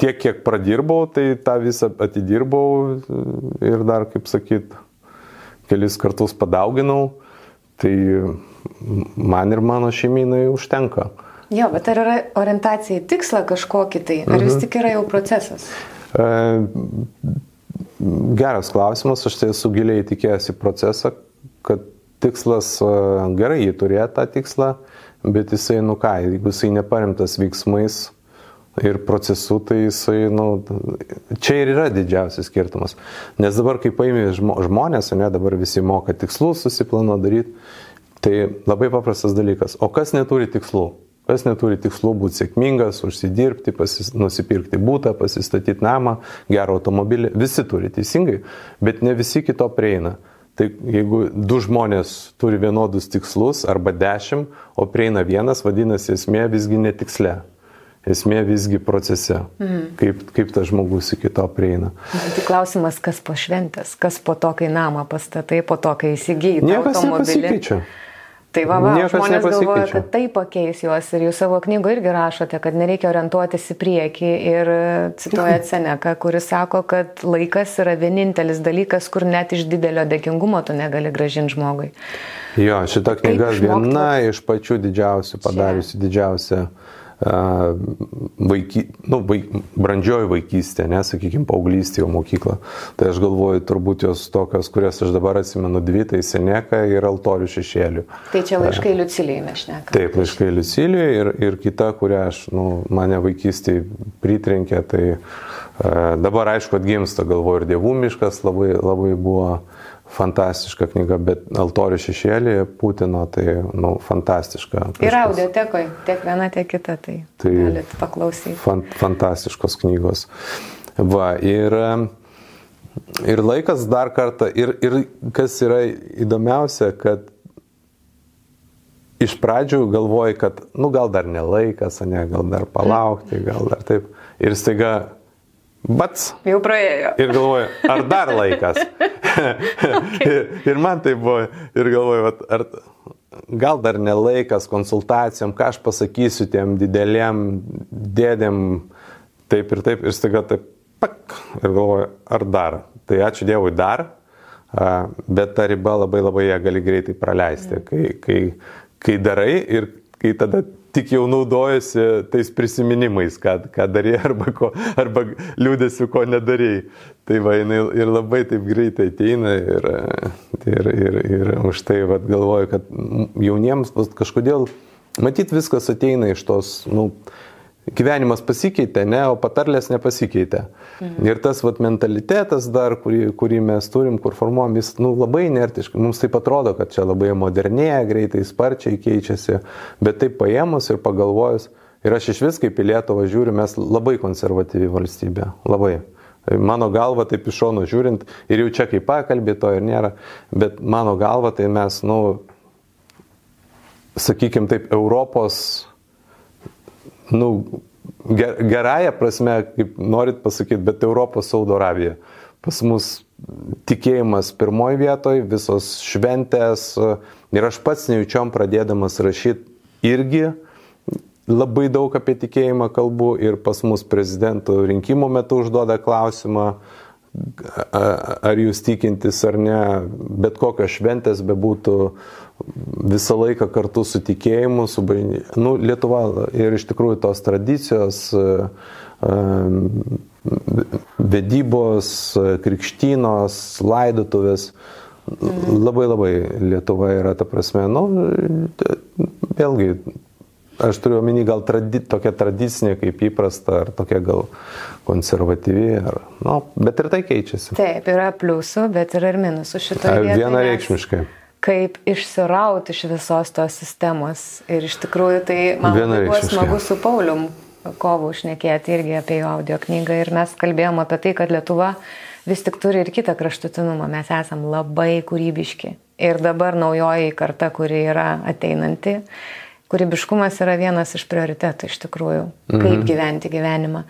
tiek, kiek pradirbau, tai tą visą atidirbau ir dar, kaip sakyt, kelis kartus padauginau, tai man ir mano šeimynai užtenka. Jo, bet ar yra orientacija į tikslą kažkokį tai, ar mhm. vis tik yra jau procesas? E, Geras klausimas, aš tai esu giliai įtikėjęs į procesą, kad tikslas e, gerai, jį turėjo tą tikslą, bet jisai, nu ką, jeigu jisai neparemtas veiksmais ir procesu, tai jisai, nu, čia ir yra didžiausias skirtumas. Nes dabar, kai paimė žmonės, ne, dabar visi moka tikslus susiplano daryti, tai labai paprastas dalykas. O kas neturi tikslų? Kas neturi tikslų būti sėkmingas, užsidirbti, pasis, nusipirkti būtą, pasistatyti namą, gerą automobilį, visi turi teisingai, bet ne visi kito prieina. Tai jeigu du žmonės turi vienodus tikslus arba dešimt, o prieina vienas, vadinasi esmė visgi netiksle. Esmė visgi procese, mhm. kaip, kaip tas žmogus iki to prieina. Tai klausimas, kas po šventės, kas po to, kai namą pastatai, po to, kai įsigyji. Niekas nepasikeičia. Tai va, va žmonės galvoja, kad tai pakeis juos ir jūs savo knygoje irgi rašote, kad nereikia orientuotis į priekį ir cituoja Seneką, kuris sako, kad laikas yra vienintelis dalykas, kur net iš didelio dėkingumo tu negali gražinti žmogui. Jo, šita knyga viena iš pačių didžiausių, padariusi didžiausią vaiky, nu, vaik, brandžioji vaikystė, nesakykime, paauglystė jau mokykla. Tai aš galvoju, turbūt jos tokios, kurias aš dabar atsimenu, dvi, tai Seneka ir Altorių šešėlių. Tai čia laiškai Liucilijai mes šnekame. Taip, laiškai Liucilijai ir, ir kita, kurią aš, nu, mane vaikystėje pritrenkė, tai uh, dabar aišku atgimsta, galvoju, ir Dievų miškas labai, labai buvo fantastiška knyga, bet Altorių šešėlį Putino, tai, nu, fantastiška. Ir audiotekoje, tiek viena, tiek kita, tai, tai galite paklausyti. Fan, fantastiškos knygos. Va, ir, ir laikas dar kartą, ir, ir kas yra įdomiausia, kad iš pradžių galvoji, kad, nu, gal dar ne laikas, ne, gal dar palaukti, gal dar taip. Ir staiga Bats. Jau praėjo. Ir galvoju, ar dar laikas. <laughs> okay. ir, ir man tai buvo, ir galvoju, ar gal dar ne laikas konsultacijom, ką aš pasakysiu tiem dideliem dėdėm, taip ir taip, ir staiga taip, pak, ir galvoju, ar dar. Tai ačiū Dievui dar, bet ta riba labai labai ją gali greitai praleisti, kai, kai, kai darai ir kai tada tik jau naudojasi tais prisiminimais, ką, ką darė arba, ko, arba liūdėsiu, ko nedarėjai. Tai va, jinai ir labai taip greitai ateina ir, ir, ir, ir už tai va, galvoju, kad jauniems kažkodėl, matyt, viskas ateina iš tos, nu, gyvenimas pasikeitė, ne, o patarlės nepasikeitė. Mhm. Ir tas vat, mentalitetas dar, kurį, kurį mes turim, kur formuojam, jis nu, labai inertiškai. Mums taip atrodo, kad čia labai modernėja, greitai, sparčiai keičiasi, bet taip paėmus ir pagalvojus, ir aš iš vis kaip į Lietuvą žiūriu, mes labai konservatyvi valstybė. Labai. Mano galva, taip iš šono žiūrint, ir jau čia kaip pakalbė to ir nėra, bet mano galva, tai mes, nu, sakykime taip, Europos nu, ger, gerąją prasme, kaip norit pasakyti, bet Europos Saudo Arabija. Pas mus tikėjimas pirmoji vietoje, visos šventės ir aš pats nejučiom pradėdamas rašyti irgi labai daug apie tikėjimą kalbu ir pas mus prezidentų rinkimų metu užduoda klausimą, ar jūs tikintis ar ne, bet kokios šventės bebūtų visą laiką kartu su tikėjimu, su nu, Lietuva ir iš tikrųjų tos tradicijos, vedybos, krikštynos, laidotuvės, labai labai Lietuva yra ta prasme, nu, vėlgi, aš turiu omeny gal tradi, tokia tradicinė kaip įprasta, ar tokia gal konservatyvi, ar, nu, bet ir tai keičiasi. Taip, yra pliusų, bet yra ir minusų šitoje. Vienareikšmiškai. Nes kaip išsirauti iš visos tos sistemos. Ir iš tikrųjų tai man buvo smagu su Paulium kovų užnekėti irgi apie jo audio knygą ir mes kalbėjom apie tai, kad Lietuva vis tik turi ir kitą kraštutinumą, mes esam labai kūrybiški. Ir dabar naujoji karta, kuri yra ateinanti, kūrybiškumas yra vienas iš prioritetų iš tikrųjų, kaip mhm. gyventi gyvenimą.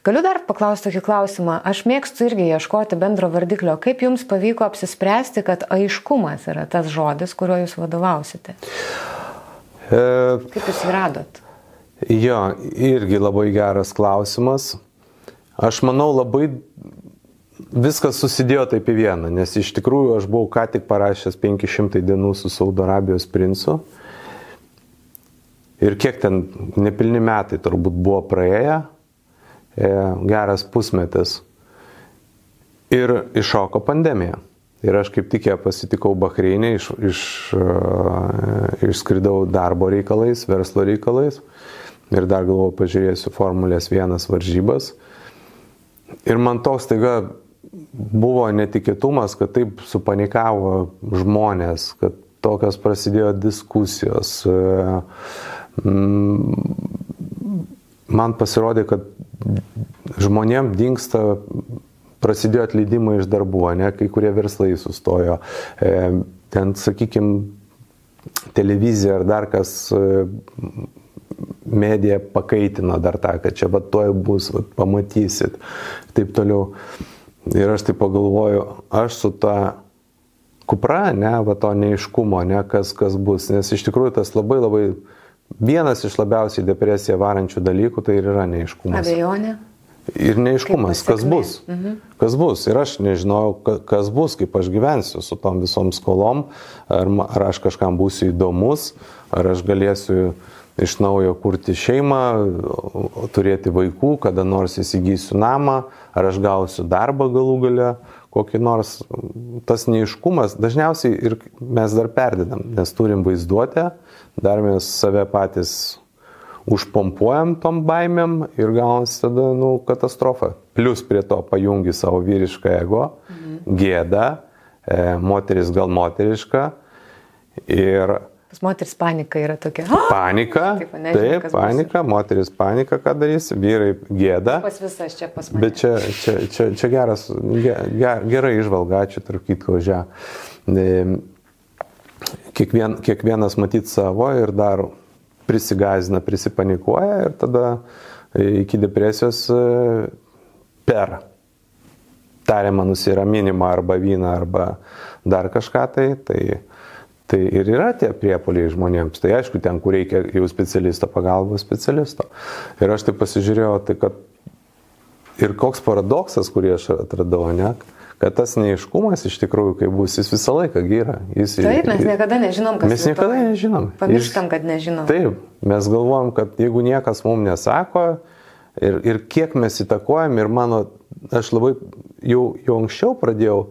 Galiu dar paklausti tokį klausimą. Aš mėgstu irgi ieškoti bendro vardiklio. Kaip jums pavyko apsispręsti, kad aiškumas yra tas žodis, kuriuo jūs vadovausite? E... Kaip jūs jį radot? Jo, irgi labai geras klausimas. Aš manau, labai viskas susidėjo taip į vieną, nes iš tikrųjų aš buvau ką tik parašęs 500 dienų su Saudo Arabijos princu. Ir kiek ten nepilni metai turbūt buvo praėję, E, geras pusmetis. Ir iššoko pandemija. Ir aš kaip tik ją pasitikau Bahreinė, iš, iš, uh, išskridau darbo reikalais, verslo reikalais. Ir dar galvoju, pažiūrėsiu Formulės vienas varžybas. Ir man toks taiga buvo netikėtumas, kad taip supanikavo žmonės, kad tokios prasidėjo diskusijos. Uh, man pasirodė, kad žmonėm dinksta, prasidėjo atleidimai iš darbų, ne, kai kurie verslai sustojo. E, ten, sakykime, televizija ar dar kas e, medija pakaitino dar tą, kad čia va toj bus, va, pamatysit. Taip toliau. Ir aš tai pagalvoju, aš su ta kupra, ne, va to neiškumo, ne, kas, kas bus. Nes iš tikrųjų tas labai labai vienas iš labiausiai depresiją varančių dalykų tai ir yra neiškumas. Abejonė. Ir neiškumas, kas bus. Mhm. Kas bus. Ir aš nežinojau, kas bus, kaip aš gyvensiu su tom visom skolom, ar, ar aš kažkam būsiu įdomus, ar aš galėsiu iš naujo kurti šeimą, turėti vaikų, kada nors įsigysiu namą, ar aš gausiu darbą galų gale, kokį nors. Tas neiškumas dažniausiai ir mes dar perdedam, nes turim vaizduotę, dar mes save patys užpompuojam tom baimėm ir gaunasi tada, nu, katastrofa. Plus prie to pajungi savo vyrišką ego, mhm. gėdą, e, moteris gal moteriška ir Pas moteris panika yra tokia. Panika. Taip, nežinau, taip panika, bus. moteris panika, ką darys, vyrai gėda. Pas visas čia pas mane. Bet čia, čia, čia, čia geras, ger, gerai išvalga, ačiū tarp kitko žia. Kiekvien, kiekvienas matyt savo ir dar prisigazina, prisipanikuoja ir tada iki depresijos e, per tariamą nusiraminimą arba vyną arba dar kažką tai, tai, tai ir yra tie priepoliai žmonėms. Tai aišku, ten, kur reikia jau specialisto pagalbos, specialisto. Ir aš tai pasižiūrėjau, tai kad ir koks paradoksas, kurį aš atradau, ne, kad tas neiškumas iš tikrųjų, kai bus, jis visą laiką gyra. Jis, Taip, mes niekada nežinom, kas Mes niekada rytoj. nežinom. Pamirštam, kad nežinom. Taip, mes galvojam, kad jeigu niekas mums nesako ir, ir kiek mes įtakojam ir mano, aš labai jau, jau anksčiau pradėjau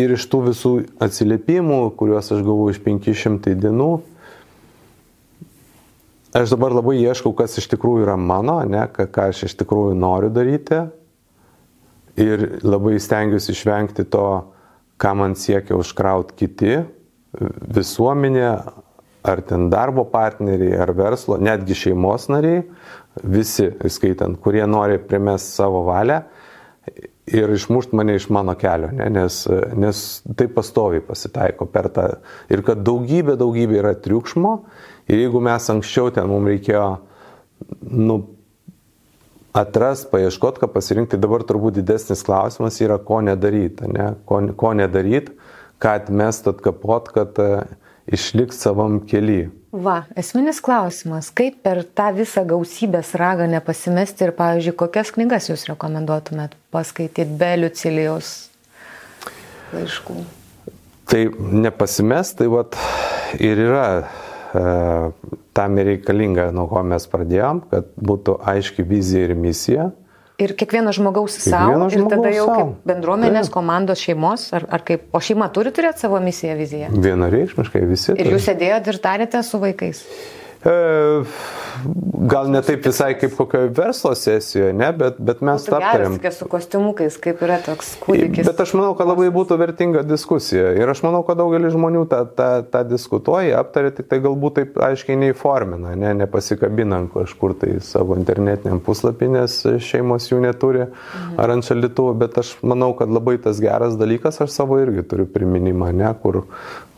ir iš tų visų atsiliepimų, kuriuos aš gavau iš 500 dienų, aš dabar labai ieškau, kas iš tikrųjų yra mano, ne, ką, ką aš iš tikrųjų noriu daryti ir labai stengiuosi išvengti to, ką man siekia užkrauti kiti, visuomenė, ar ten darbo partneriai, ar verslo, netgi šeimos nariai, visi, skaitant, kurie nori primesti savo valią ir išmušti mane iš mano kelio, ne? nes, nes tai pastoviai pasitaiko per tą. Ir kad daugybė, daugybė yra triukšmo ir jeigu mes anksčiau ten mums reikėjo, nu, atrast, paieškot, ką pasirinkti, dabar turbūt didesnis klausimas yra, ko nedaryti, ne? ko, ko nedaryti, ką atmest, atkapot, kad uh, išliks savam keli. Va, esminis klausimas, kaip per tą visą gausybės ragą nepasimesti ir, pavyzdžiui, kokias knygas jūs rekomenduotumėt paskaityti be Liucilijos laiškų? Tai nepasimest, tai vat ir yra e, tam ir reikalinga, nuo ko mes pradėjom, kad būtų aiški vizija ir misija. Ir kiekvieno žmogaus savo, ir tada jau sau. kaip bendruomenės, Taip. komandos, šeimos, ar, ar kaip, o šeima turi turėti savo misiją, viziją. Vienareikšmiškai visi. Ir turi. jūs sėdėjot ir tarėte su vaikais. E, gal ne taip visai kaip kokioje verslo sesijoje, ne, bet, bet mes geras aptarėm. tokia su kostiumukais, kaip yra toks kūdikis. Bet aš manau, kad labai būtų vertinga diskusija. Ir aš manau, kad daugelis žmonių tą, tą, tą diskutuoja, aptarė, tik tai galbūt taip aiškiai neįformina, ne, nepasikabina ant kažkur tai savo internetiniam puslapį, nes šeimos jų neturi mhm. ar ant šalituvų. Bet aš manau, kad labai tas geras dalykas, aš savo irgi turiu priminimą, ne, kur,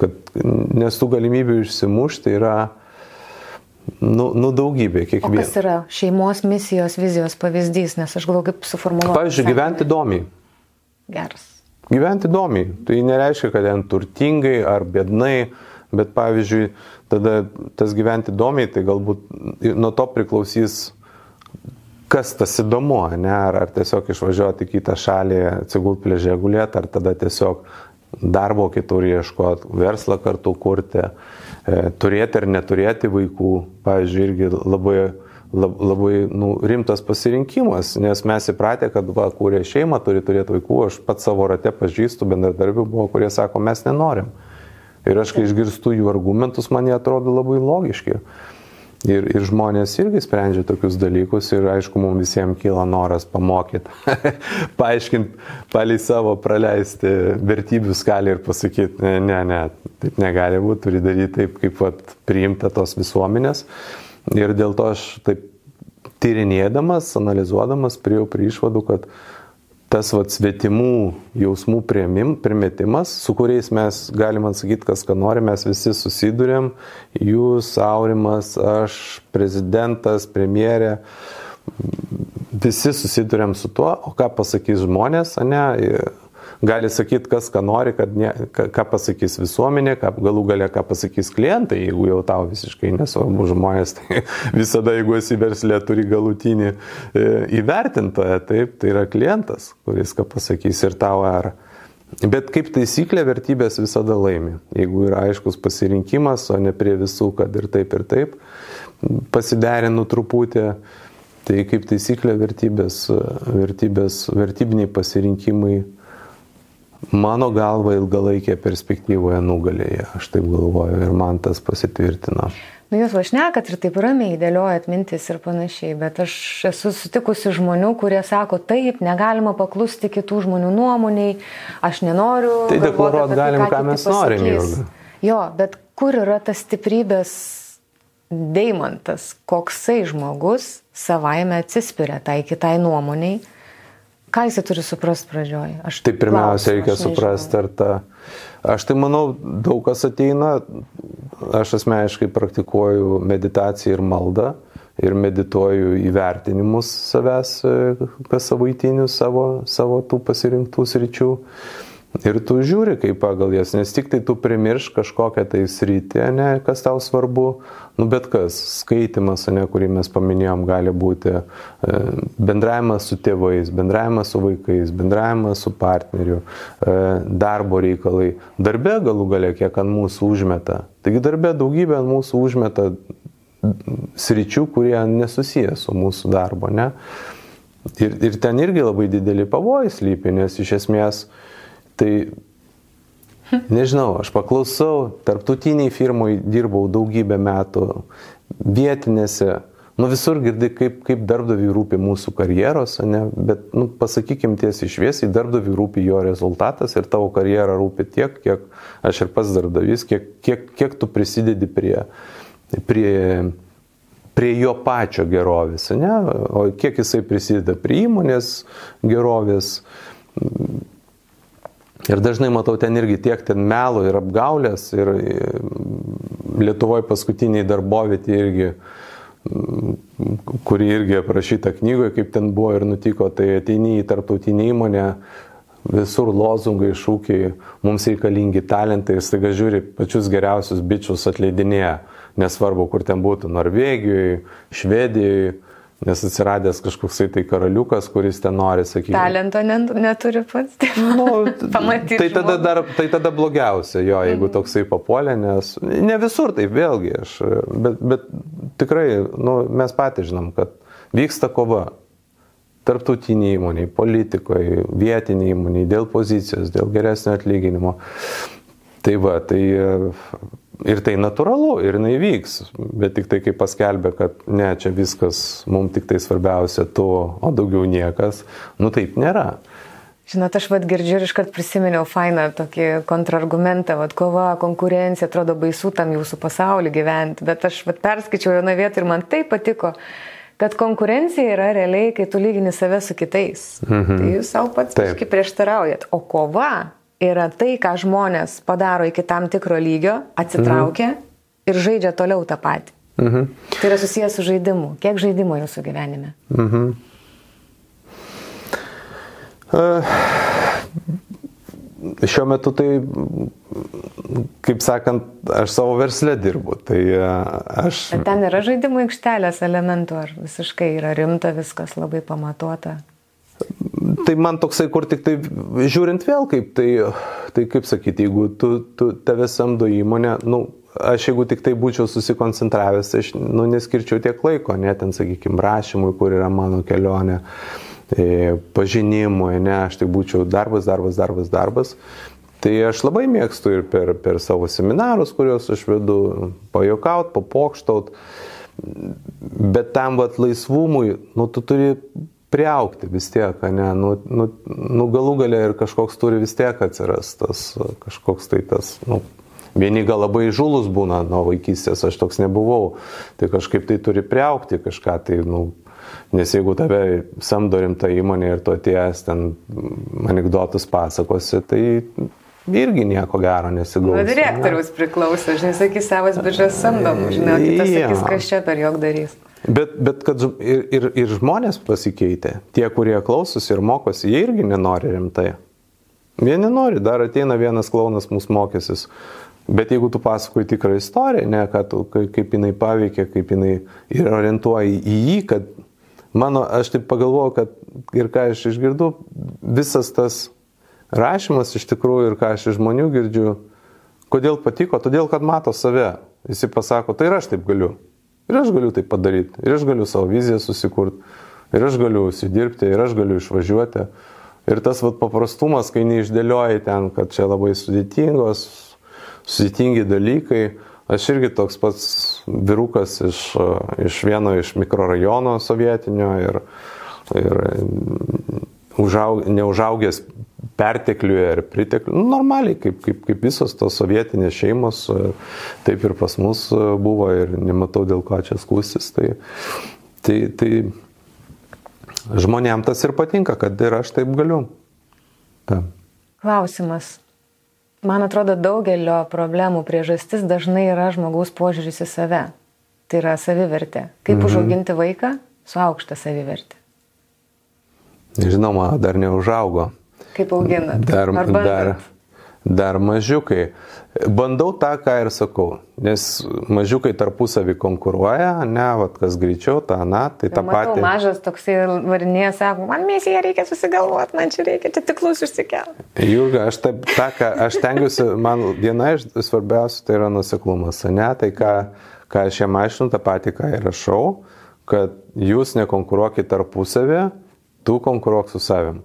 kad, nes tų galimybių išsimušti yra Nu, nu daugybė, kiekvienas. kas yra šeimos misijos vizijos pavyzdys, nes aš galvoju, kaip suformuoluoti. Pavyzdžiui, gyventi įdomiai. Geras. Gyventi įdomiai. Tai nereiškia, kad ten turtingai ar bednai, bet pavyzdžiui, tada tas gyventi įdomiai, tai galbūt nuo to priklausys, kas tas įdomu, ne? ar, ar tiesiog išvažiuoti į kitą šalį, atsigult pležė gulėti, ar tada tiesiog darbo kitur ieškoti, verslą kartu kurti, e, turėti ar neturėti vaikų, pavyzdžiui, irgi labai lab- labai nu, rimtas pasirinkimas, nes mes įpratę, kad va, kurie šeimą turi turėti vaikų, aš pats savo rate pažįstu bendradarbių buvo, kurie sako, mes nenorim. Ir aš, kai išgirstu jų argumentus, man jie atrodo labai logiški. Ir, ir žmonės irgi sprendžia tokius dalykus ir aišku, mums visiems kyla noras pamokyti, <laughs> paaiškinti, palei savo praleisti vertybių skalį ir pasakyti, ne, ne, taip negali būti, turi daryti taip, kaip vat, priimta tos visuomenės. Ir dėl to aš taip tyrinėdamas, analizuodamas, priejau prie išvadų, kad tas vat, svetimų jausmų prieimim, primetimas, su kuriais mes galime atsakyti, kas ką nori, mes visi susidurėm, jūs, Aurimas, aš, prezidentas, premjerė, visi susidurėm su tuo, o ką pasakys žmonės, ne, gali sakyti, kas ką nori, kad ne, ką, pasakys visuomenė, ką, galų galia, ką pasakys klientai, jeigu jau tau visiškai nesvarbu žmonės, <laughs> tai visada, jeigu esi verslė, turi galutinį e, įvertintoją, taip, tai yra klientas, kuris ką pasakys ir tau ar. Bet kaip taisyklė, vertybės visada laimi. Jeigu yra aiškus pasirinkimas, o ne prie visų, kad ir taip ir taip, pasiderinu truputį, tai kaip taisyklė vertybės, vertybės, vertybiniai pasirinkimai mano galva ilgalaikėje perspektyvoje nugalėja, aš taip galvoju ir man tas pasitvirtino. Nu, jūs vašnekat ir taip ramiai dėliojat mintis ir panašiai, bet aš esu sutikusi žmonių, kurie sako, taip, negalima paklusti kitų žmonių nuomoniai, aš nenoriu. Tai deklaruot apie tai, galim, ką kiti mes norim. Jurga. Jo, bet kur yra tas stiprybės deimantas, koksai žmogus savaime atsispiria tai kitai nuomoniai, ką jisai turi suprasti pradžioj? Aš Tai pirmiausia, klausiu, reikia suprasti, ar ta... Aš tai manau, daug kas ateina, aš asmeniškai praktikuoju meditaciją ir maldą ir medituoju įvertinimus savęs, e, kas savaitinius savo, savo tų pasirinktų sričių. Ir tu žiūri kaip pagal jas, nes tik tai tu primirš kažkokią tai sritį, ne, kas tau svarbu, nu bet kas, skaitimas, ne, kurį mes paminėjom, gali būti e, bendravimas su tėvais, bendravimas su vaikais, bendravimas su partneriu, e, darbo reikalai, darbe galų galia, kiek ant mūsų užmeta. Taigi darbe daugybė ant mūsų užmeta sričių, kurie nesusiję su mūsų darbo, ne. Ir, ir ten irgi labai didelį pavojų slypi, nes iš esmės, Tai nežinau, aš paklausau, tarptautiniai firmai dirbau daugybę metų, vietinėse, nu visur girdi, kaip, kaip darbdaviui rūpi mūsų karjeros, ne? bet nu, pasakykim tiesiai šviesiai, darbdaviui rūpi jo rezultatas ir tavo karjera rūpi tiek, kiek aš ir pats darbdavys, kiek, kiek, kiek tu prisidedi prie, prie, prie jo pačio gerovės, ne? o kiek jisai prisideda prie įmonės gerovės Ir dažnai matau ten irgi tiek ten melo ir apgaulės ir Lietuvoje paskutiniai darbovietį irgi, kuri irgi aprašyta knygoje, kaip ten buvo ir nutiko, tai ateini į tarptautinį įmonę, visur lozungai, šūkiai, mums reikalingi talentai ir staiga žiūri pačius geriausius bičius atleidinėje, nesvarbu, kur ten būtų, Norvegijoje, Švedijoje Nes atsiradęs kažkoksai tai karaliukas, kuris ten nori sakyti. Talento neturi pats. Nu, <laughs> Pamatyti. Tai tada, dar, tai tada blogiausia jo, jeigu mhm. toksai papuolė, nes ne visur taip vėlgi, aš, bet, bet tikrai nu, mes patys žinom, kad vyksta kova. Tarptautiniai įmoniai, politikoje, vietiniai įmoniai, dėl pozicijos, dėl geresnio atlyginimo. Tai va, tai Ir tai natūralu, ir jinai vyks, bet tik tai kaip paskelbė, kad ne, čia viskas, mums tik tai svarbiausia tu, o daugiau niekas, nu taip nėra. Žinot, aš vad girdžiu ir iškart prisiminiau fainą tokį kontrargumentą, vad kova, konkurencija, atrodo baisu tam jūsų pasaulį gyventi, bet aš vad perskaičiau vieną vietą ir man tai patiko, kad konkurencija yra realiai, kai tu lygini save su kitais. Mhm. Tai jūs savo pats kažkaip prieštaraujat, o kova yra tai, ką žmonės padaro iki tam tikro lygio, atsitraukia mhm. ir žaidžia toliau tą patį. Mhm. Tai yra susijęs su žaidimu. Kiek žaidimo jūsų gyvenime? Mhm. Uh, šiuo metu tai, kaip sakant, aš savo verslę dirbu. Tai aš... Bet ten yra žaidimų aikštelės elementų, ar visiškai yra rimta, viskas labai pamatuota? Tai man toksai, kur tik tai žiūrint vėl, kaip tai, tai kaip sakyti, jeigu tu, tu tave samdo įmonė, nu, aš jeigu tik tai būčiau susikoncentravęs, aš nu, neskirčiau tiek laiko, net ten, sakykime, rašymui, kur yra mano kelionė, e, pažinimui, ne, aš tik būčiau darbas, darbas, darbas, darbas. Tai aš labai mėgstu ir per, per savo seminarus, kuriuos aš vedu, pajokaut, papokštaut, bet tam vat laisvumui, nu, tu turi priaukti vis tiek, ne, nu, nu, nu galų galę ir kažkoks turi vis tiek atsirasti tas kažkoks tai tas, nu, Vieni gal labai žulus būna nuo vaikystės, aš toks nebuvau, tai kažkaip tai turi priaukti kažką, tai, nu, nes jeigu tave samdo rimta įmonė ir tu atėjęs ten anegdotus pasakosi, tai irgi nieko gero nesigaus. Na, direktorius ne? priklauso, žinai, sakys, savas biržas samdom, žinai, kitas ja. sakys, kas čia per jog darys. Bet, bet kad ir, ir, ir žmonės pasikeitė, tie, kurie klausosi ir mokosi, jie irgi nenori rimtai. Vieni nori, dar ateina vienas klaunas mūsų mokysis. Bet jeigu tu pasakoji tikrą istoriją, ne, tu, kaip jinai paveikia, kaip jinai ir orientuoja į jį, kad mano, aš taip pagalvoju, kad ir ką aš išgirdu, visas tas rašymas iš tikrųjų ir ką aš iš žmonių girdžiu, kodėl patiko, todėl kad mato save. Visi pasako, tai ir aš taip galiu. Ir aš galiu tai padaryti, ir aš galiu savo viziją susikurti, ir aš galiu užsidirbti, ir aš galiu išvažiuoti. Ir tas vat, paprastumas, kai neišdėlioji ten, kad čia labai sudėtingos, sudėtingi dalykai. Aš irgi toks pats virukas iš, iš vieno iš mikrorajono sovietinio ir, ir užaug, neužaugęs pertekliuje ar pritekliuje, nu, normaliai, kaip, kaip, kaip visos tos sovietinės šeimos, e, taip ir pas mus e, buvo ir nematau dėl ko čia skūsis. Tai, tai, tai žmonėm tas ir patinka, kad ir aš taip galiu. Ta. Klausimas. Man atrodo, daugelio problemų priežastis dažnai yra žmogaus požiūris į save. Tai yra savivertė. Kaip mhm. užauginti vaiką su aukšta savivertė? Žinoma, dar neužaugo. Kaip auginat? Dar, Ar dar, dar mažiukai. Bandau tą, ką ir sakau, nes mažiukai tarpusavį konkuruoja, ne, vat, kas greičiau, tą, na, tai tą Matau, patį. mažas toksai varinėje sako, man mėsiją reikia susigalvoti, man čia reikia, čia tiklus užsikelti. Jurga, aš taip, tą, ką aš tengiuosi, man viena iš svarbiausių tai yra nuseklumas, ne, tai ką, ką aš jam aiškinu, tą patį, ką ir rašau, kad jūs nekonkuruokit tarpusavį, tu konkuruok su savim.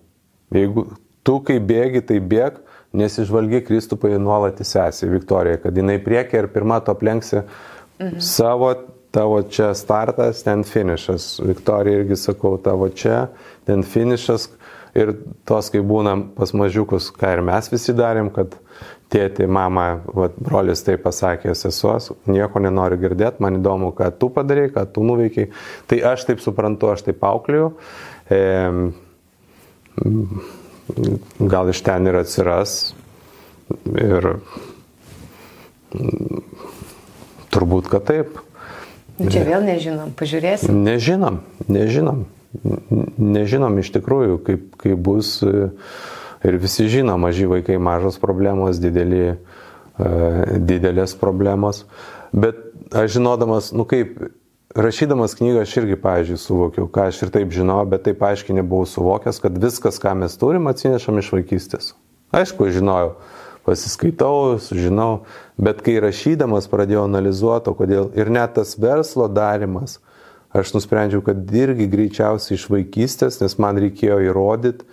Jeigu tu kai bėgi, tai bėg, nesižvalgy Kristupai nuolat į sesį Viktoriją, kad jinai priekia ir pirmą to aplenksi mhm. savo, tavo čia startas, ten finišas. Viktorija irgi sakau, tavo čia, ten finišas. Ir tos, kai būnam pas mažiukus, ką ir mes visi darėm, kad tėti, mama, vat, brolis tai pasakė, sesuos, nieko nenoriu girdėti, man įdomu, ką tu padarai, ką tu nuveikiai. Tai aš taip suprantu, aš taip aukliu. E, gal iš ten ir atsiras. Ir turbūt, kad taip. Čia vėl nežinom, pažiūrėsim. Nežinom, nežinom. Nežinom iš tikrųjų, kaip, kaip bus. Ir visi žino, maži vaikai, mažos problemos, dideli, didelės problemos. Bet aš žinodamas, nu kaip, rašydamas knygą aš irgi, pavyzdžiui, suvokiau, ką aš ir taip žinau, bet taip aiškiai nebuvau suvokęs, kad viskas, ką mes turim, atsinešam iš vaikystės. Aišku, žinojau, pasiskaitau, sužinau, bet kai rašydamas pradėjau analizuoti, kodėl ir net tas verslo darimas, aš nusprendžiau, kad irgi greičiausiai iš vaikystės, nes man reikėjo įrodyti,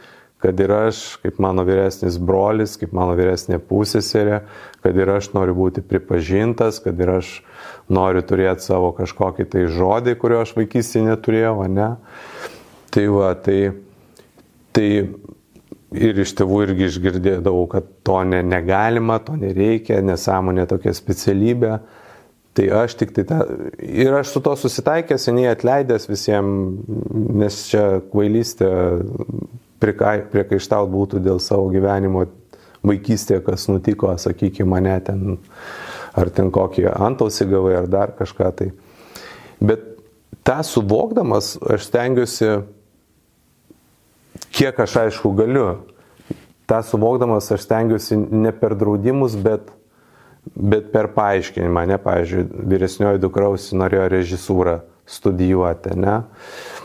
kad ir aš, kaip mano vyresnis brolis, kaip mano vyresnė pusėserė, kad ir aš noriu būti pripažintas, kad ir aš noriu turėti savo kažkokį tai žodį, kurio aš vaikystėje neturėjau, ne? Tai va, tai, tai ir iš tėvų irgi išgirdėdavau, kad to ne, negalima, to nereikia, nesąmonė tokia specialybė. Tai aš tik tai tą, ir aš su to susitaikęs, seniai atleidęs visiems, nes čia kvailystė priekaištaut būtų dėl savo gyvenimo vaikystėje, kas nutiko, sakykime, mane ten, ar ten kokį antausį gavai, ar dar kažką tai. Bet tą suvokdamas, aš stengiuosi, kiek aš aišku galiu, tą suvokdamas, aš stengiuosi ne per draudimus, bet, bet per paaiškinimą, ne, pavyzdžiui, vyresnioji dukrausi norėjo režisūrą studijuoti, ne. O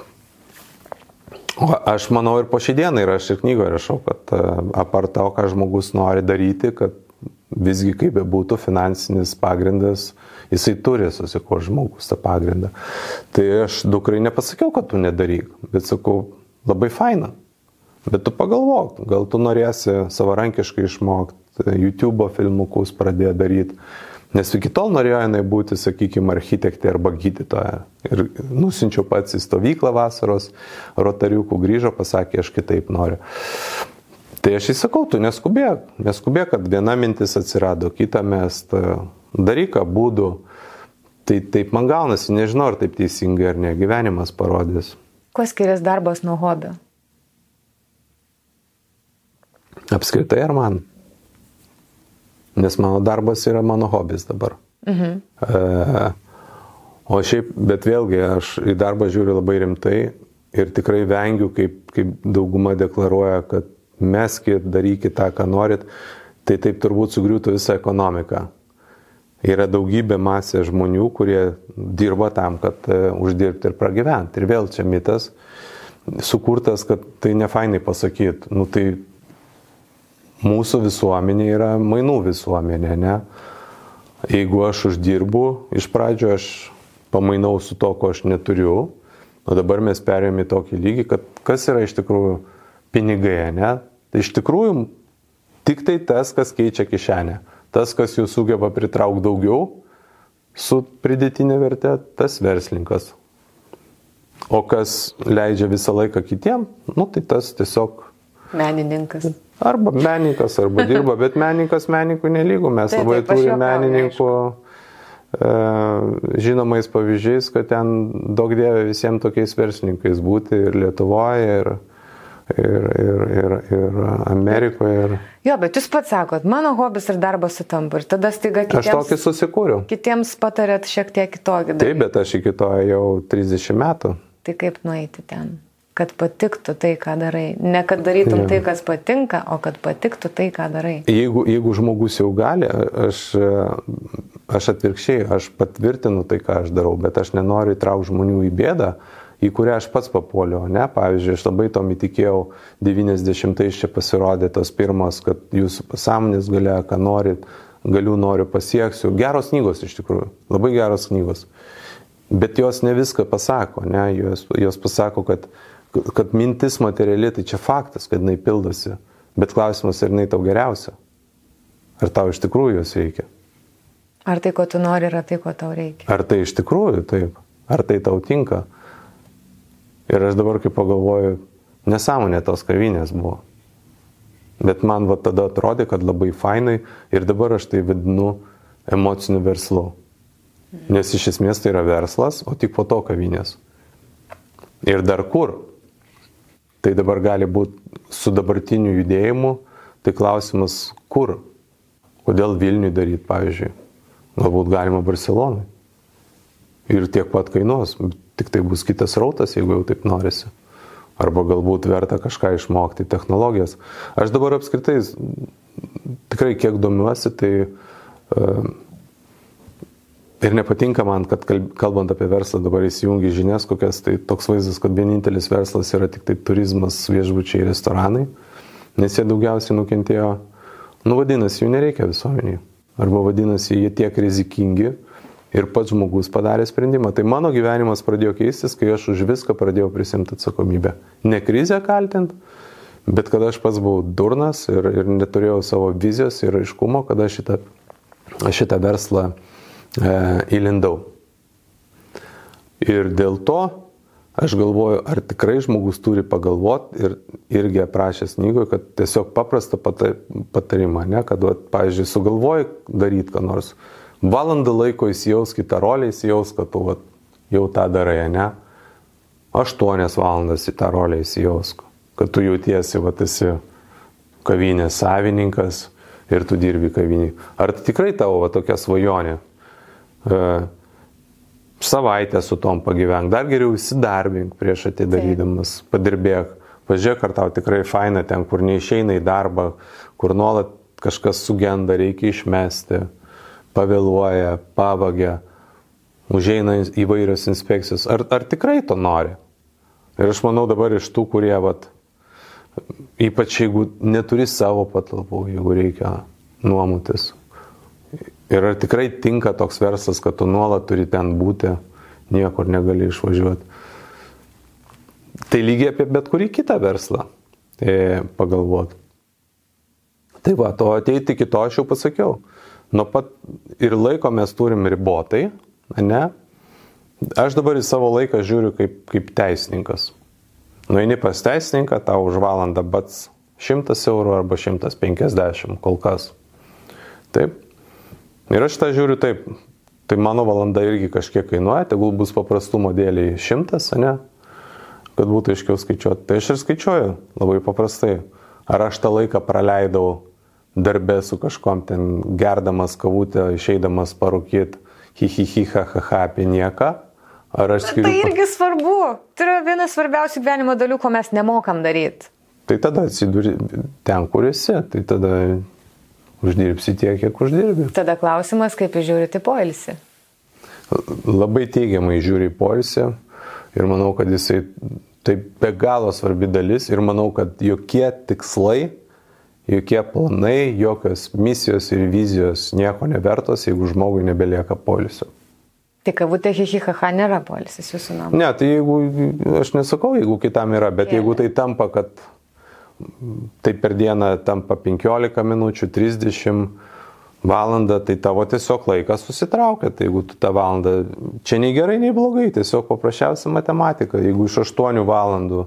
aš manau ir po šį dieną, ir aš ir knygoje rašau, kad apart to, ką žmogus nori daryti, kad visgi kaip bebūtų finansinis pagrindas, jisai turi susikur žmogus tą pagrindą. Tai aš dukrai nepasakiau, kad tu nedaryk, bet sakau, labai faina. Bet tu pagalvok, gal tu norėsi savarankiškai išmokti YouTube filmukus pradėti daryti. Nes iki tol norėjo jinai būti, sakykime, architektė arba gydytoja. Ir nusinčiau pats į stovyklą vasaros, rotariukų grįžo, pasakė, aš kitaip noriu. Tai aš įsakau, tu neskubėk, neskubėk, kad viena mintis atsirado, kita mest, daryk būdų. Tai taip man gaunasi, nežinau, ar taip teisingai ar ne, gyvenimas parodys. Kuo skiriasi darbas nuo hobio? Apskritai ar man? Nes mano darbas yra mano hobis dabar. Mhm. E, o šiaip, bet vėlgi, aš į darbą žiūriu labai rimtai ir tikrai vengiu, kaip, kaip dauguma deklaruoja, kad meskit, darykit tą, ką norit, tai taip turbūt sugriūtų visą ekonomiką. Yra daugybė masė žmonių, kurie dirba tam, kad uh, uždirbti ir pragyventi. Ir vėl čia mitas sukurtas, kad tai nefainai pasakyti. Nu, tai mūsų visuomenė yra mainų visuomenė, ne? Jeigu aš uždirbu, iš pradžio aš pamainau su to, ko aš neturiu, o dabar mes perėjome į tokį lygį, kad kas yra iš tikrųjų pinigai, ne? Tai iš tikrųjų tik tai tas, kas keičia kišenę. Tas, kas jų sugeba pritraukti daugiau su pridėtinė vertė, tas verslininkas. O kas leidžia visą laiką kitiem, nu tai tas tiesiog. Menininkas. Arba menininkas, arba dirba, bet menininkas menininkų nelygų. Mes taip, labai taip, turime menininkų e, žinomais pavyzdžiais, kad ten daug dievė visiems tokiais verslininkais būti ir Lietuvoje, ir, ir, ir, ir, ir Amerikoje. Ir... Jo, bet jūs pats sakot, mano hobis ir darbas sutampa ir tada staiga kitiems. Aš tokį susikūriau. Kitiems patarėt šiek tiek kitokį. Taip, bet aš iki to jau 30 metų. Tai kaip nueiti ten? Kad patiktų tai, ką darai. Ne kad darytum tai, kas patinka, o kad patiktų tai, ką darai. Jeigu, jeigu žmogus jau gali, aš, aš atvirkščiai, aš patvirtinu tai, ką aš darau, bet aš nenoriu įtraukti žmonių į bėdą, į kurią aš pats papuoliau, ne? Pavyzdžiui, aš labai tom įtikėjau, 90-ais čia pasirodė tos pirmos, kad jūsų pasąmonės galia, ką norit, galiu, noriu, pasieksiu. Geros knygos iš tikrųjų, labai geros knygos. Bet jos ne viską pasako, ne? Jos, jos pasako, kad, kad mintis materiali, tai čia faktas, kad jinai pildosi. Bet klausimas, ar jinai tau geriausia? Ar tau iš tikrųjų jos reikia? Ar tai, ko tu nori, yra tai, ko tau reikia? Ar tai iš tikrųjų taip? Ar tai tau tinka? Ir aš dabar kaip pagalvoju, nesąmonė tos kavinės buvo. Bet man va tada atrodė, kad labai fainai ir dabar aš tai vadinu emociniu verslu. Nes iš esmės tai yra verslas, o tik po to kavinės. Ir dar kur? Tai dabar gali būti su dabartiniu judėjimu, tai klausimas kur? Kodėl Vilniui daryti, pavyzdžiui? Galbūt galima Barcelonai. Ir tiek pat kainuos, tik tai bus kitas rautas, jeigu jau taip norisi. Arba galbūt verta kažką išmokti, technologijas. Aš dabar apskritai tikrai kiek domiuosi, tai uh, ir nepatinka man, kad kalbant apie verslą dabar įsijungi žinias, kokias tai toks vaizdas, kad vienintelis verslas yra tik tai turizmas, viešbučiai, restoranai, nes jie daugiausiai nukentėjo. Nu vadinasi, jų nereikia visuomeniai. Arba vadinasi, jie tiek rizikingi, ir pats žmogus padarė sprendimą. Tai mano gyvenimas pradėjo keistis, kai aš už viską pradėjau prisimti atsakomybę. Ne krizę kaltint, bet kad aš pats buvau durnas ir, ir neturėjau savo vizijos ir aiškumo, kad aš šitą, šitą verslą įlindau. Ir dėl to aš galvoju, ar tikrai žmogus turi pagalvoti ir irgi aprašęs knygoje, kad tiesiog paprastą patarimą, ne, kad, va, pavyzdžiui, sugalvoji daryti ką nors, Valandą laiko įsijaus kitą rolę, įsijaus, kad tu vat, jau tą darai, ne? Aštuonias valandas į tą rolę įsijaus, kad tu jautiesi, va, esi kavinės savininkas ir tu dirbi kavinį. Ar tikrai tavo va, tokia svajonė? E, savaitę su tom pagyvenk, dar geriau įsidarbink prieš atidarydamas, padirbėk, pažiūrėk, ar tau tikrai faina ten, kur neišeina į darbą, kur nuolat kažkas sugenda, reikia išmesti pavėluoja, pavagia, užeina įvairios inspekcijos. Ar, ar tikrai to nori? Ir aš manau dabar iš tų, kurie, vat, ypač jeigu neturi savo patalpų, jeigu reikia nuomotis. Ir ar tikrai tinka toks verslas, kad tu nuolat turi ten būti, niekur negali išvažiuoti. Tai lygiai apie bet kurį kitą verslą e, pagalvot. Tai va, to ateiti iki to aš jau pasakiau. Nuo pat ir laiko mes turim ribotai, ne? Aš dabar į savo laiką žiūriu kaip, kaip teisininkas. Nueini pas teisininką, tau už valandą bats 100 eurų arba 150 kol kas. Taip. Ir aš tą žiūriu taip. Tai mano valanda irgi kažkiek kainuoja, tegul bus paprastumo dėliai 100, ne? Kad būtų aiškiau skaičiuoti. Tai aš ir skaičiuoju labai paprastai. Ar aš tą laiką praleidau darbė su kažkom ten gerdamas kavutę, išeidamas parūkyti, hi hi hi ha ha ha apie nieką. Ar aš skiriu... Tai irgi svarbu. Tai yra vienas svarbiausių gyvenimo dalių, ko mes nemokam daryti. Tai tada atsiduri ten, kur esi. Tai tada uždirbsi tiek, kiek uždirbi. Tada klausimas, kaip žiūrite poilsį. Labai teigiamai žiūri poilsį ir manau, kad jisai tai be galo svarbi dalis ir manau, kad jokie tikslai jokie planai, jokios misijos ir vizijos nieko nevertos, jeigu žmogui nebelieka polisio. Tai kavutė hihihaha nėra polisis jūsų namų. Ne, tai jeigu, aš nesakau, jeigu kitam yra, bet jeigu tai tampa, kad tai per dieną tampa 15 minučių, 30 valandą, tai tavo tiesiog laikas susitraukia. Tai jeigu tu tą valandą, čia nei gerai, nei blogai, tiesiog paprasčiausia matematika. Jeigu iš 8 valandų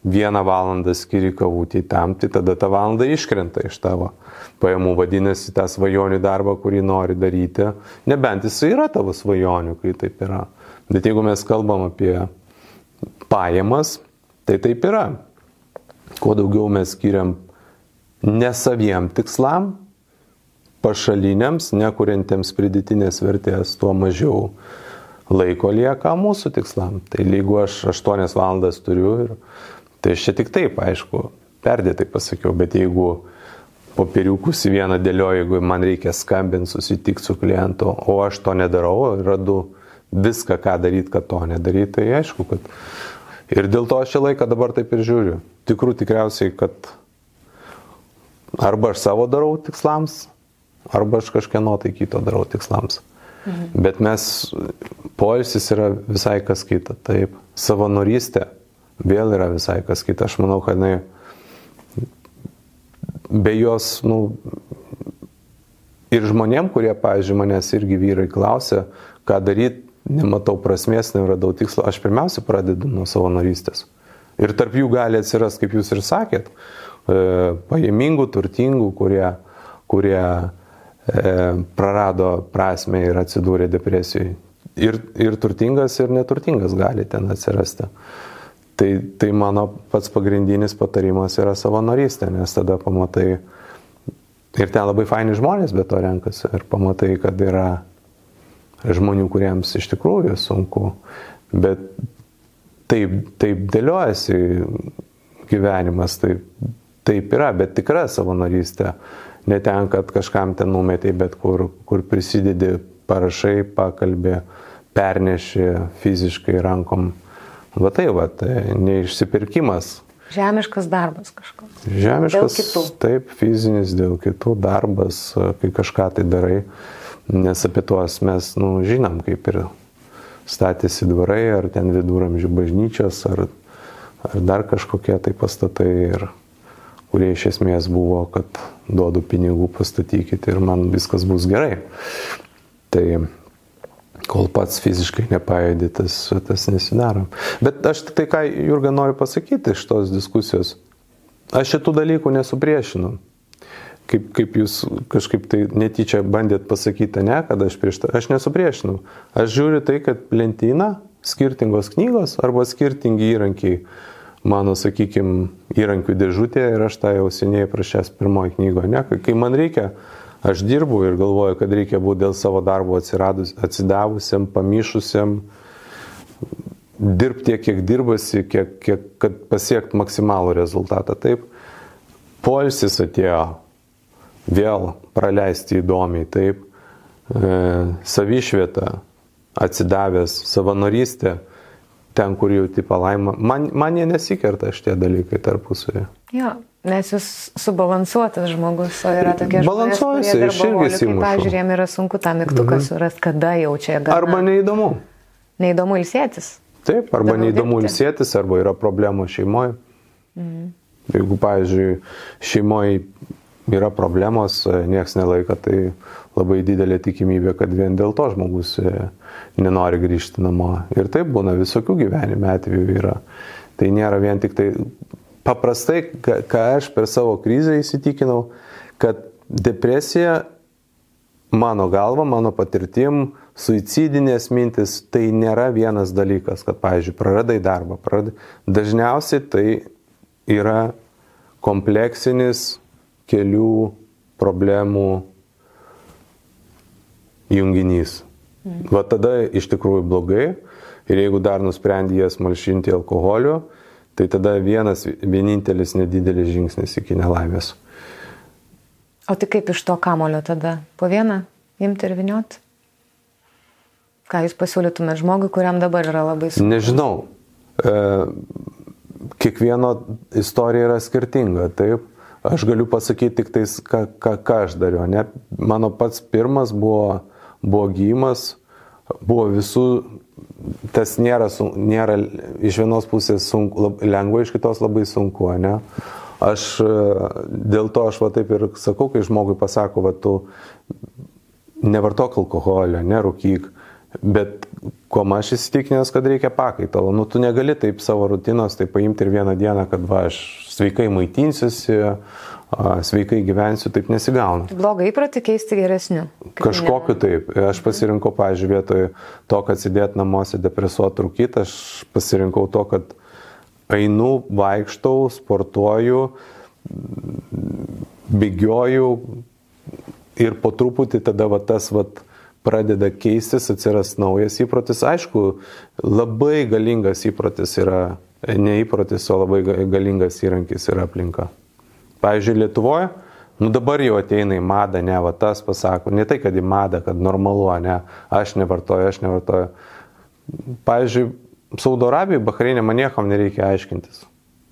vieną valandą skiri kavutį tam, tai tada ta valanda iškrenta iš tavo pajamų. Vadinasi, tą svajonių darbą, kurį nori daryti, nebent jis yra tavo svajonių, kai taip yra. Bet jeigu mes kalbam apie pajamas, tai taip yra. Kuo daugiau mes skiriam nesaviem tikslam, pašaliniams, nekuriantiems pridėtinės vertės, tuo mažiau laiko lieka mūsų tikslam. Tai jeigu aš 8 valandas turiu, ir, tai aš čia tik taip, aišku, perdėtai pasakiau, bet jeigu popieriukus į vieną dėlioju, jeigu man reikia skambinti, susitikti su klientu, o aš to nedarau, radu viską, ką daryti, kad to nedaryti, tai aišku, kad ir dėl to aš šią laiką dabar taip ir žiūriu. Tikrų tikriausiai, kad arba aš savo darau tikslams, arba aš kažkieno tai kito darau tikslams. Mhm. Bet mes, poilsis yra visai kas kita, taip, savanorystė vėl yra visai kas kita. Aš manau, kad jinai be jos, nu, ir žmonėm, kurie, pavyzdžiui, manęs irgi vyrai klausia, ką daryti, nematau prasmės, neradau tikslo, aš pirmiausia pradedu nuo savanorystės. Ir tarp jų gali atsirasti, kaip jūs ir sakėt, e, pajamingų, turtingų, kurie, kurie e, prarado prasme ir atsidūrė depresijoje. Ir, ir turtingas, ir neturtingas gali ten atsirasti. Tai, tai mano pats pagrindinis patarimas yra savanorystė, nes tada pamatai ir ten labai faini žmonės be to renkasi ir pamatai, kad yra žmonių, kuriems iš tikrųjų sunku, bet taip, taip dėliojasi gyvenimas, taip, taip yra, bet tikra savanorystė. Ne ten, kad kažkam ten numetė, bet kur, kur prisidedi, parašai, pakalbė, perneši fiziškai rankom Va tai, va, tai neišsipirkimas. Žemiškas darbas kažkoks. Žemiškas, taip, fizinis, dėl kitų darbas, kai kažką tai darai, nes apie tuos mes, nu, žinom, kaip ir statėsi dvarai, ar ten viduramžių bažnyčios, ar, ar dar kažkokie tai pastatai, ir, kurie iš esmės buvo, kad duodu pinigų pastatykite ir man viskas bus gerai. Tai kol pats fiziškai nepajėdi, tas, tas nesidaro. Bet aš tai, ką Jurga noriu pasakyti iš tos diskusijos, aš šitų dalykų nesupriešinu. Kaip, kaip jūs kažkaip tai netyčia bandėt pasakyti, ne, kad aš prieš tai, aš nesupriešinu. Aš žiūriu tai, kad lentyna, skirtingos knygos arba skirtingi įrankiai mano, sakykime, įrankių dėžutė ir aš tą jau seniai prašęs pirmoji knygoje, ne, kai man reikia aš dirbu ir galvoju, kad reikia būti dėl savo darbo atsidavusiam, pamyšusiam, dirbti tiek, kiek dirbasi, kiek, kiek, kad pasiekt maksimalų rezultatą. Taip, polsis atėjo vėl praleisti įdomiai, taip, e, savišvieta, atsidavęs, savanorystė, ten, kur jauti palaimą. Man, man jie nesikerta šitie dalykai tarpusavėje. Jo, Nes jūs subalansuotas žmogus, o yra tokie žmonės, kurie aš irgi įsimušu. Pavyzdžiui, jiem yra sunku tą mygtuką mhm. surasti, kada jaučia gana. Arba neįdomu. Neįdomu ilsėtis. Taip, arba Daugiau neįdomu dirbti. ilsėtis, arba yra problemų šeimoje. Mhm. Jeigu, pavyzdžiui, šeimoje yra problemos, nieks nelaika, tai labai didelė tikimybė, kad vien dėl to žmogus e, nenori grįžti namo. Ir taip būna visokių gyvenime atvejų yra. Tai nėra vien tik tai paprastai, ką aš per savo krizę įsitikinau, kad depresija, mano galva, mano patirtim, suicidinės mintis, tai nėra vienas dalykas, kad, pavyzdžiui, praradai darbą. Praradai. Dažniausiai tai yra kompleksinis kelių problemų junginys. Mm. Va tada iš tikrųjų blogai ir jeigu dar nusprendė jas malšinti alkoholiu, Tai tada vienas vienintelis nedidelis žingsnis iki nelaimės. O tai kaip iš to kamulio tada? Po vieną imti ir viniot? Ką jūs pasiūlytumėte žmogui, kuriam dabar yra labai sunku? Nežinau. E, kiekvieno istorija yra skirtinga, taip. Aš galiu pasakyti tik tais, ką, ką, ką aš dariau. Ne? Mano pats pirmas buvo, buvo gymas, buvo visų tas nėra, nėra iš vienos pusės sunku, lab, lengva, iš kitos labai sunku, ne? Aš dėl to aš va taip ir sakau, kai žmogui pasako, va tu nevartok alkoholio, nerūkyk, bet kuo aš įsitikinęs, kad reikia pakaitalo, nu tu negali taip savo rutinos, tai paimti ir vieną dieną, kad va aš sveikai maitinsiuosi, sveikai gyvensiu, taip nesigauna. Blogą įprotį keisti geresniu. Kažkokiu taip. Aš pasirinkau, pažiūrėjau, vietoj to, kad sėdėt namuose depresuoti rūkyti, aš pasirinkau to, kad einu, vaikštau, sportuoju, bėgioju ir po truputį tada va tas va pradeda keistis, atsiras naujas įprotis. Aišku, labai galingas įprotis yra, ne įprotis, o labai galingas įrankis yra aplinka. Pavyzdžiui, Lietuvoje, nu dabar jau ateina į madą, ne, va tas pasako, ne tai, kad į madą, kad normalu, ne, aš nevartoju, aš nevartoju. Pavyzdžiui, Saudo Arabijoje, Bahreinė, man niekam nereikia aiškintis.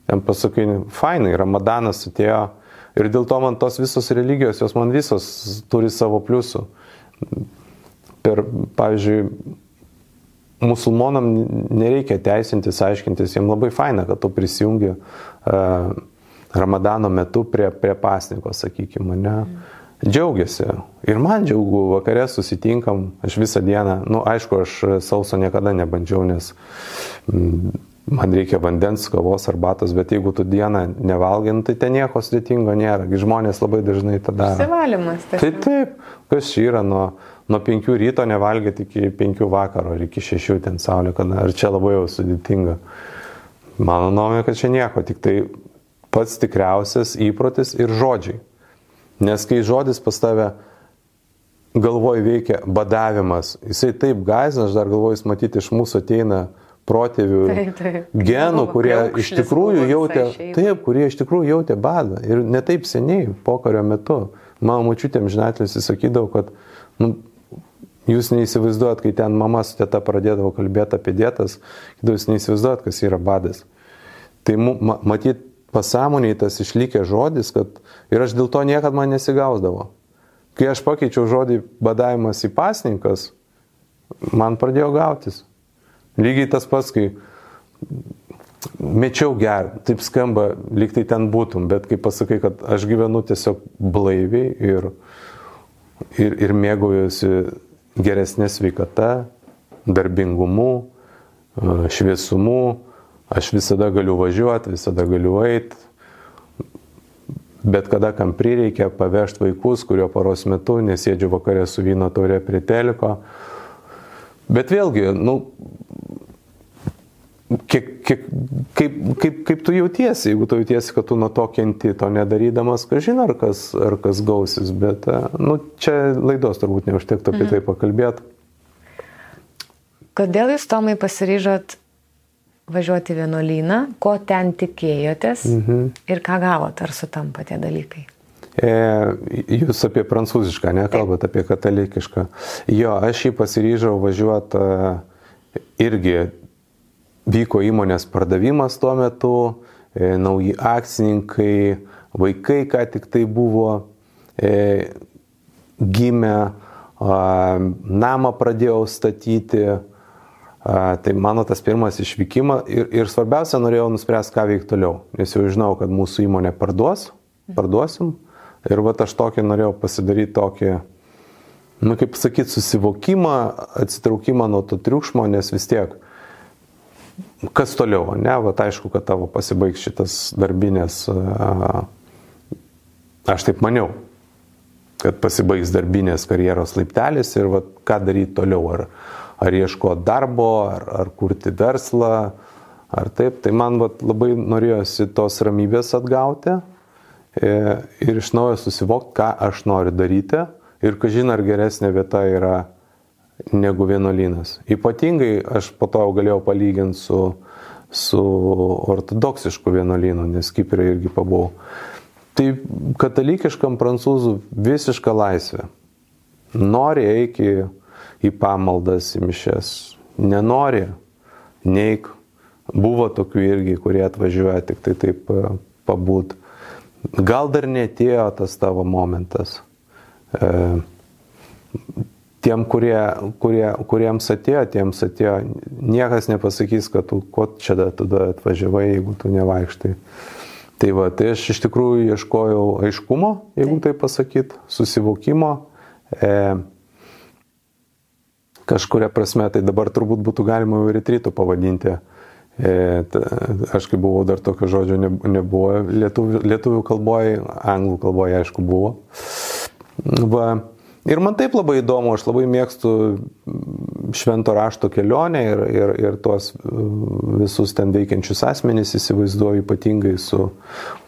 Ten pasakai, fainai, Ramadanas atėjo ir dėl to man tos visos religijos, jos man visos turi savo pliusų per, pavyzdžiui, musulmonam nereikia teisintis, aiškintis, jiems labai faina, kad tu prisijungi uh, Ramadano metu prie, prie pasniko, sakykime, ne. Džiaugiasi. Ir man džiaugu, vakarė susitinkam, aš visą dieną, na, nu, aišku, aš sauso niekada nebandžiau, nes mm, man reikia vandens, kavos, arbatos, bet jeigu tu dieną nevalgint, tai ten nieko sudėtingo nėra. Žmonės labai dažnai tada. Įsivalymas. Tai taip, kas čia yra nuo nuo 5 ryto nevalgyti iki 5 vakaro ar iki 6 ten saulė, kada ar čia labai jau sudėtinga. Mano nuomonė, kad čia nieko, tik tai pats tikriausias įprotis ir žodžiai. Nes kai žodis pas tave galvoj veikia badavimas, jisai taip gazina, aš dar galvoju, jis matyti iš mūsų ateina protėvių taip, taip. genų, kurie iš tikrųjų jautė, taip, kurie iš tikrųjų jautė badą. Ir ne taip seniai, pokario metu. Mano mačiutėm žinatlis įsakydavo, kad nu, Jūs neįsivaizduojat, kai ten mama su teta pradėdavo kalbėti apie dėtas, jūs neįsivaizduojat, kas yra badas. Tai ma, matyt, pasąmoniai tas išlikė žodis, kad ir aš dėl to niekad man nesigausdavo. Kai aš pakeičiau žodį badavimas į pasninkas, man pradėjo gautis. Lygiai tas pats, kai mečiau ger, taip skamba, lyg tai ten būtum, bet kai pasakai, kad aš gyvenu tiesiog blaiviai ir, ir, ir mėgaujuosi geresnė sveikata, darbingumu, šviesumu, aš visada galiu važiuoti, visada galiu eiti, bet kada kam prireikia pavežti vaikus, kurio paros metu nesėdžiu vakarė su vyno taurė prie teliko. Bet vėlgi, nu, kiek, kiek, kaip, kaip, kaip tu jautiesi, jeigu tu jautiesi, kad tu nuo to kenti, to nedarydamas, kažin ar kas, ar kas gausis, bet e, nu, čia laidos turbūt neužtektų apie mhm. tai pakalbėti. Kodėl jūs, Tomai, pasiryžot važiuoti vienuolyną, ko ten tikėjotės mhm. ir ką gavot, ar sutampa tie dalykai? E, jūs apie prancūzišką, nekalbat apie katalikišką. Jo, aš jį pasiryžau važiuoti e, irgi vyko įmonės pardavimas tuo metu, e, nauji akcininkai, vaikai ką tik tai buvo e, gimę, namą pradėjau statyti, Tai mano tas pirmas išvykimas ir, ir svarbiausia, norėjau nuspręsti, ką veikti toliau, nes jau žinau, kad mūsų įmonė parduos, parduosim. Ir va aš tokį norėjau pasidaryti tokį, nu kaip sakyti, susivokimą, atsitraukimą nuo to triukšmo, nes vis tiek, kas toliau, ne, va aišku, kad tavo pasibaigs šitas darbinės, aš taip maniau, kad pasibaigs darbinės karjeros laiptelis ir va ką daryti toliau. Ar, ar ieškoti darbo, ar, ar kurti verslą, ar taip. Tai man vat, labai norėjosi tos ramybės atgauti e, ir iš naujo susivokti, ką aš noriu daryti ir kažin ar geresnė vieta yra negu vienuolynas. Ypatingai aš po to galėjau palyginti su, su ortodoksišku vienuolynu, nes Kiprė irgi pabuvau. Tai katalikiškam prancūzų visiška laisvė. Nori eiki į pamaldas, į mišes. Nenori, neik. Buvo tokių irgi, kurie atvažiuoja tik tai taip e, pabūt. Gal dar netėjo tas tavo momentas. E, tiem, kurie, kurie, kuriems atėjo, tiems atėjo, niekas nepasakys, kad tu ko čia tada atvažiavai, jeigu tu nevaikštai. Tai va, tai aš iš tikrųjų ieškojau aiškumo, jeigu tai pasakyt, susivokimo. E, kažkuria prasme, tai dabar turbūt būtų galima jau retrytų pavadinti. E, aš kai buvau, dar tokio žodžio nebuvo. Lietuvių, lietuvių kalboje, anglų kalboje, aišku, buvo. Va. Ir man taip labai įdomu, aš labai mėgstu švento rašto kelionę ir, ir, ir tuos visus ten veikiančius asmenys įsivaizduoju ypatingai su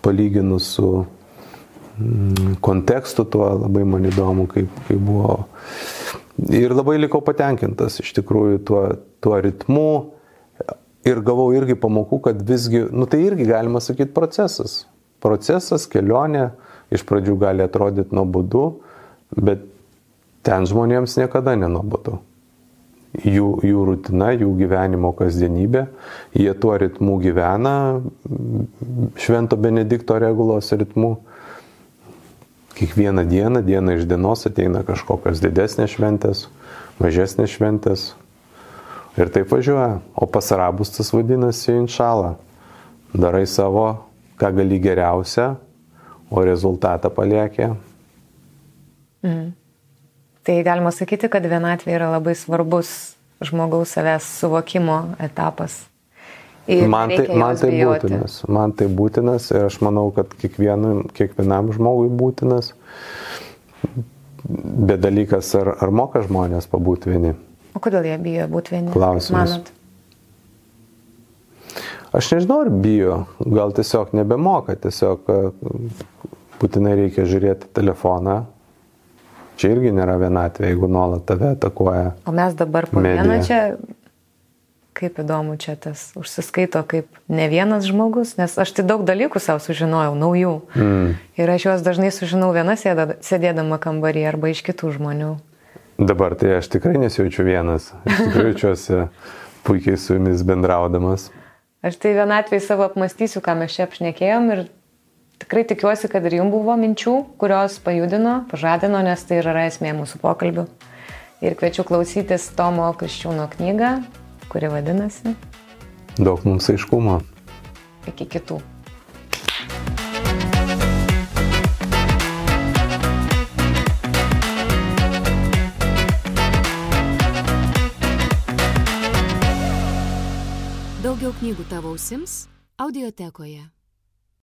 palyginus su kontekstu tuo labai man įdomu, kaip, kaip buvo Ir labai likau patenkintas iš tikrųjų tuo, tuo ritmu ir gavau irgi pamokų, kad visgi, nu tai irgi galima sakyti procesas. Procesas, kelionė, iš pradžių gali atrodyti nuobodu, bet ten žmonėms niekada nenuobodu. Jų, jų rutina, jų gyvenimo kasdienybė, jie tuo ritmu gyvena, Švento Benedikto regulos ritmu kiekvieną dieną, dieną iš dienos ateina kažkokios didesnės šventės, mažesnės šventės. Ir taip važiuoja. O pasarabus tas vadinasi inšalą. Darai savo, ką gali geriausia, o rezultatą paliekė. Mhm. Tai galima sakyti, kad vienatvė yra labai svarbus žmogaus savęs suvokimo etapas. Ir man tai, man tai būtinas. Man tai būtinas ir aš manau, kad kiekvienam, kiekvienam žmogui būtinas. Bet dalykas, ar, ar moka žmonės pabūti vieni? O kodėl jie bijo būti vieni? Klausimas. Manot? Aš nežinau, ar bijo, gal tiesiog nebemoka, tiesiog e, būtinai reikia žiūrėti telefoną. Čia irgi nėra vienatvė, jeigu nuolat tave atakuoja. O mes dabar po vieną čia Kaip įdomu čia tas užsiskaito kaip ne vienas žmogus, nes aš tai daug dalykų savo sužinojau, naujų. Mm. Ir aš juos dažnai sužinau viena sėdėdama kambarį arba iš kitų žmonių. Dabar tai aš tikrai nesijaučiu vienas. Aš tikrai jaučiuosi puikiai su jumis bendraudamas. Aš tai vienatvėje savo apmastysiu, ką mes čia apšnekėjom ir tikrai tikiuosi, kad ir jums buvo minčių, kurios pajudino, pažadino, nes tai yra esmė mūsų pokalbių. Ir kviečiu klausytis Tomo Kriščiūno knygą kuri vadinasi Daug mums aiškumo. Iki kitų. Daugiau knygų tavo ausims audiotekoje.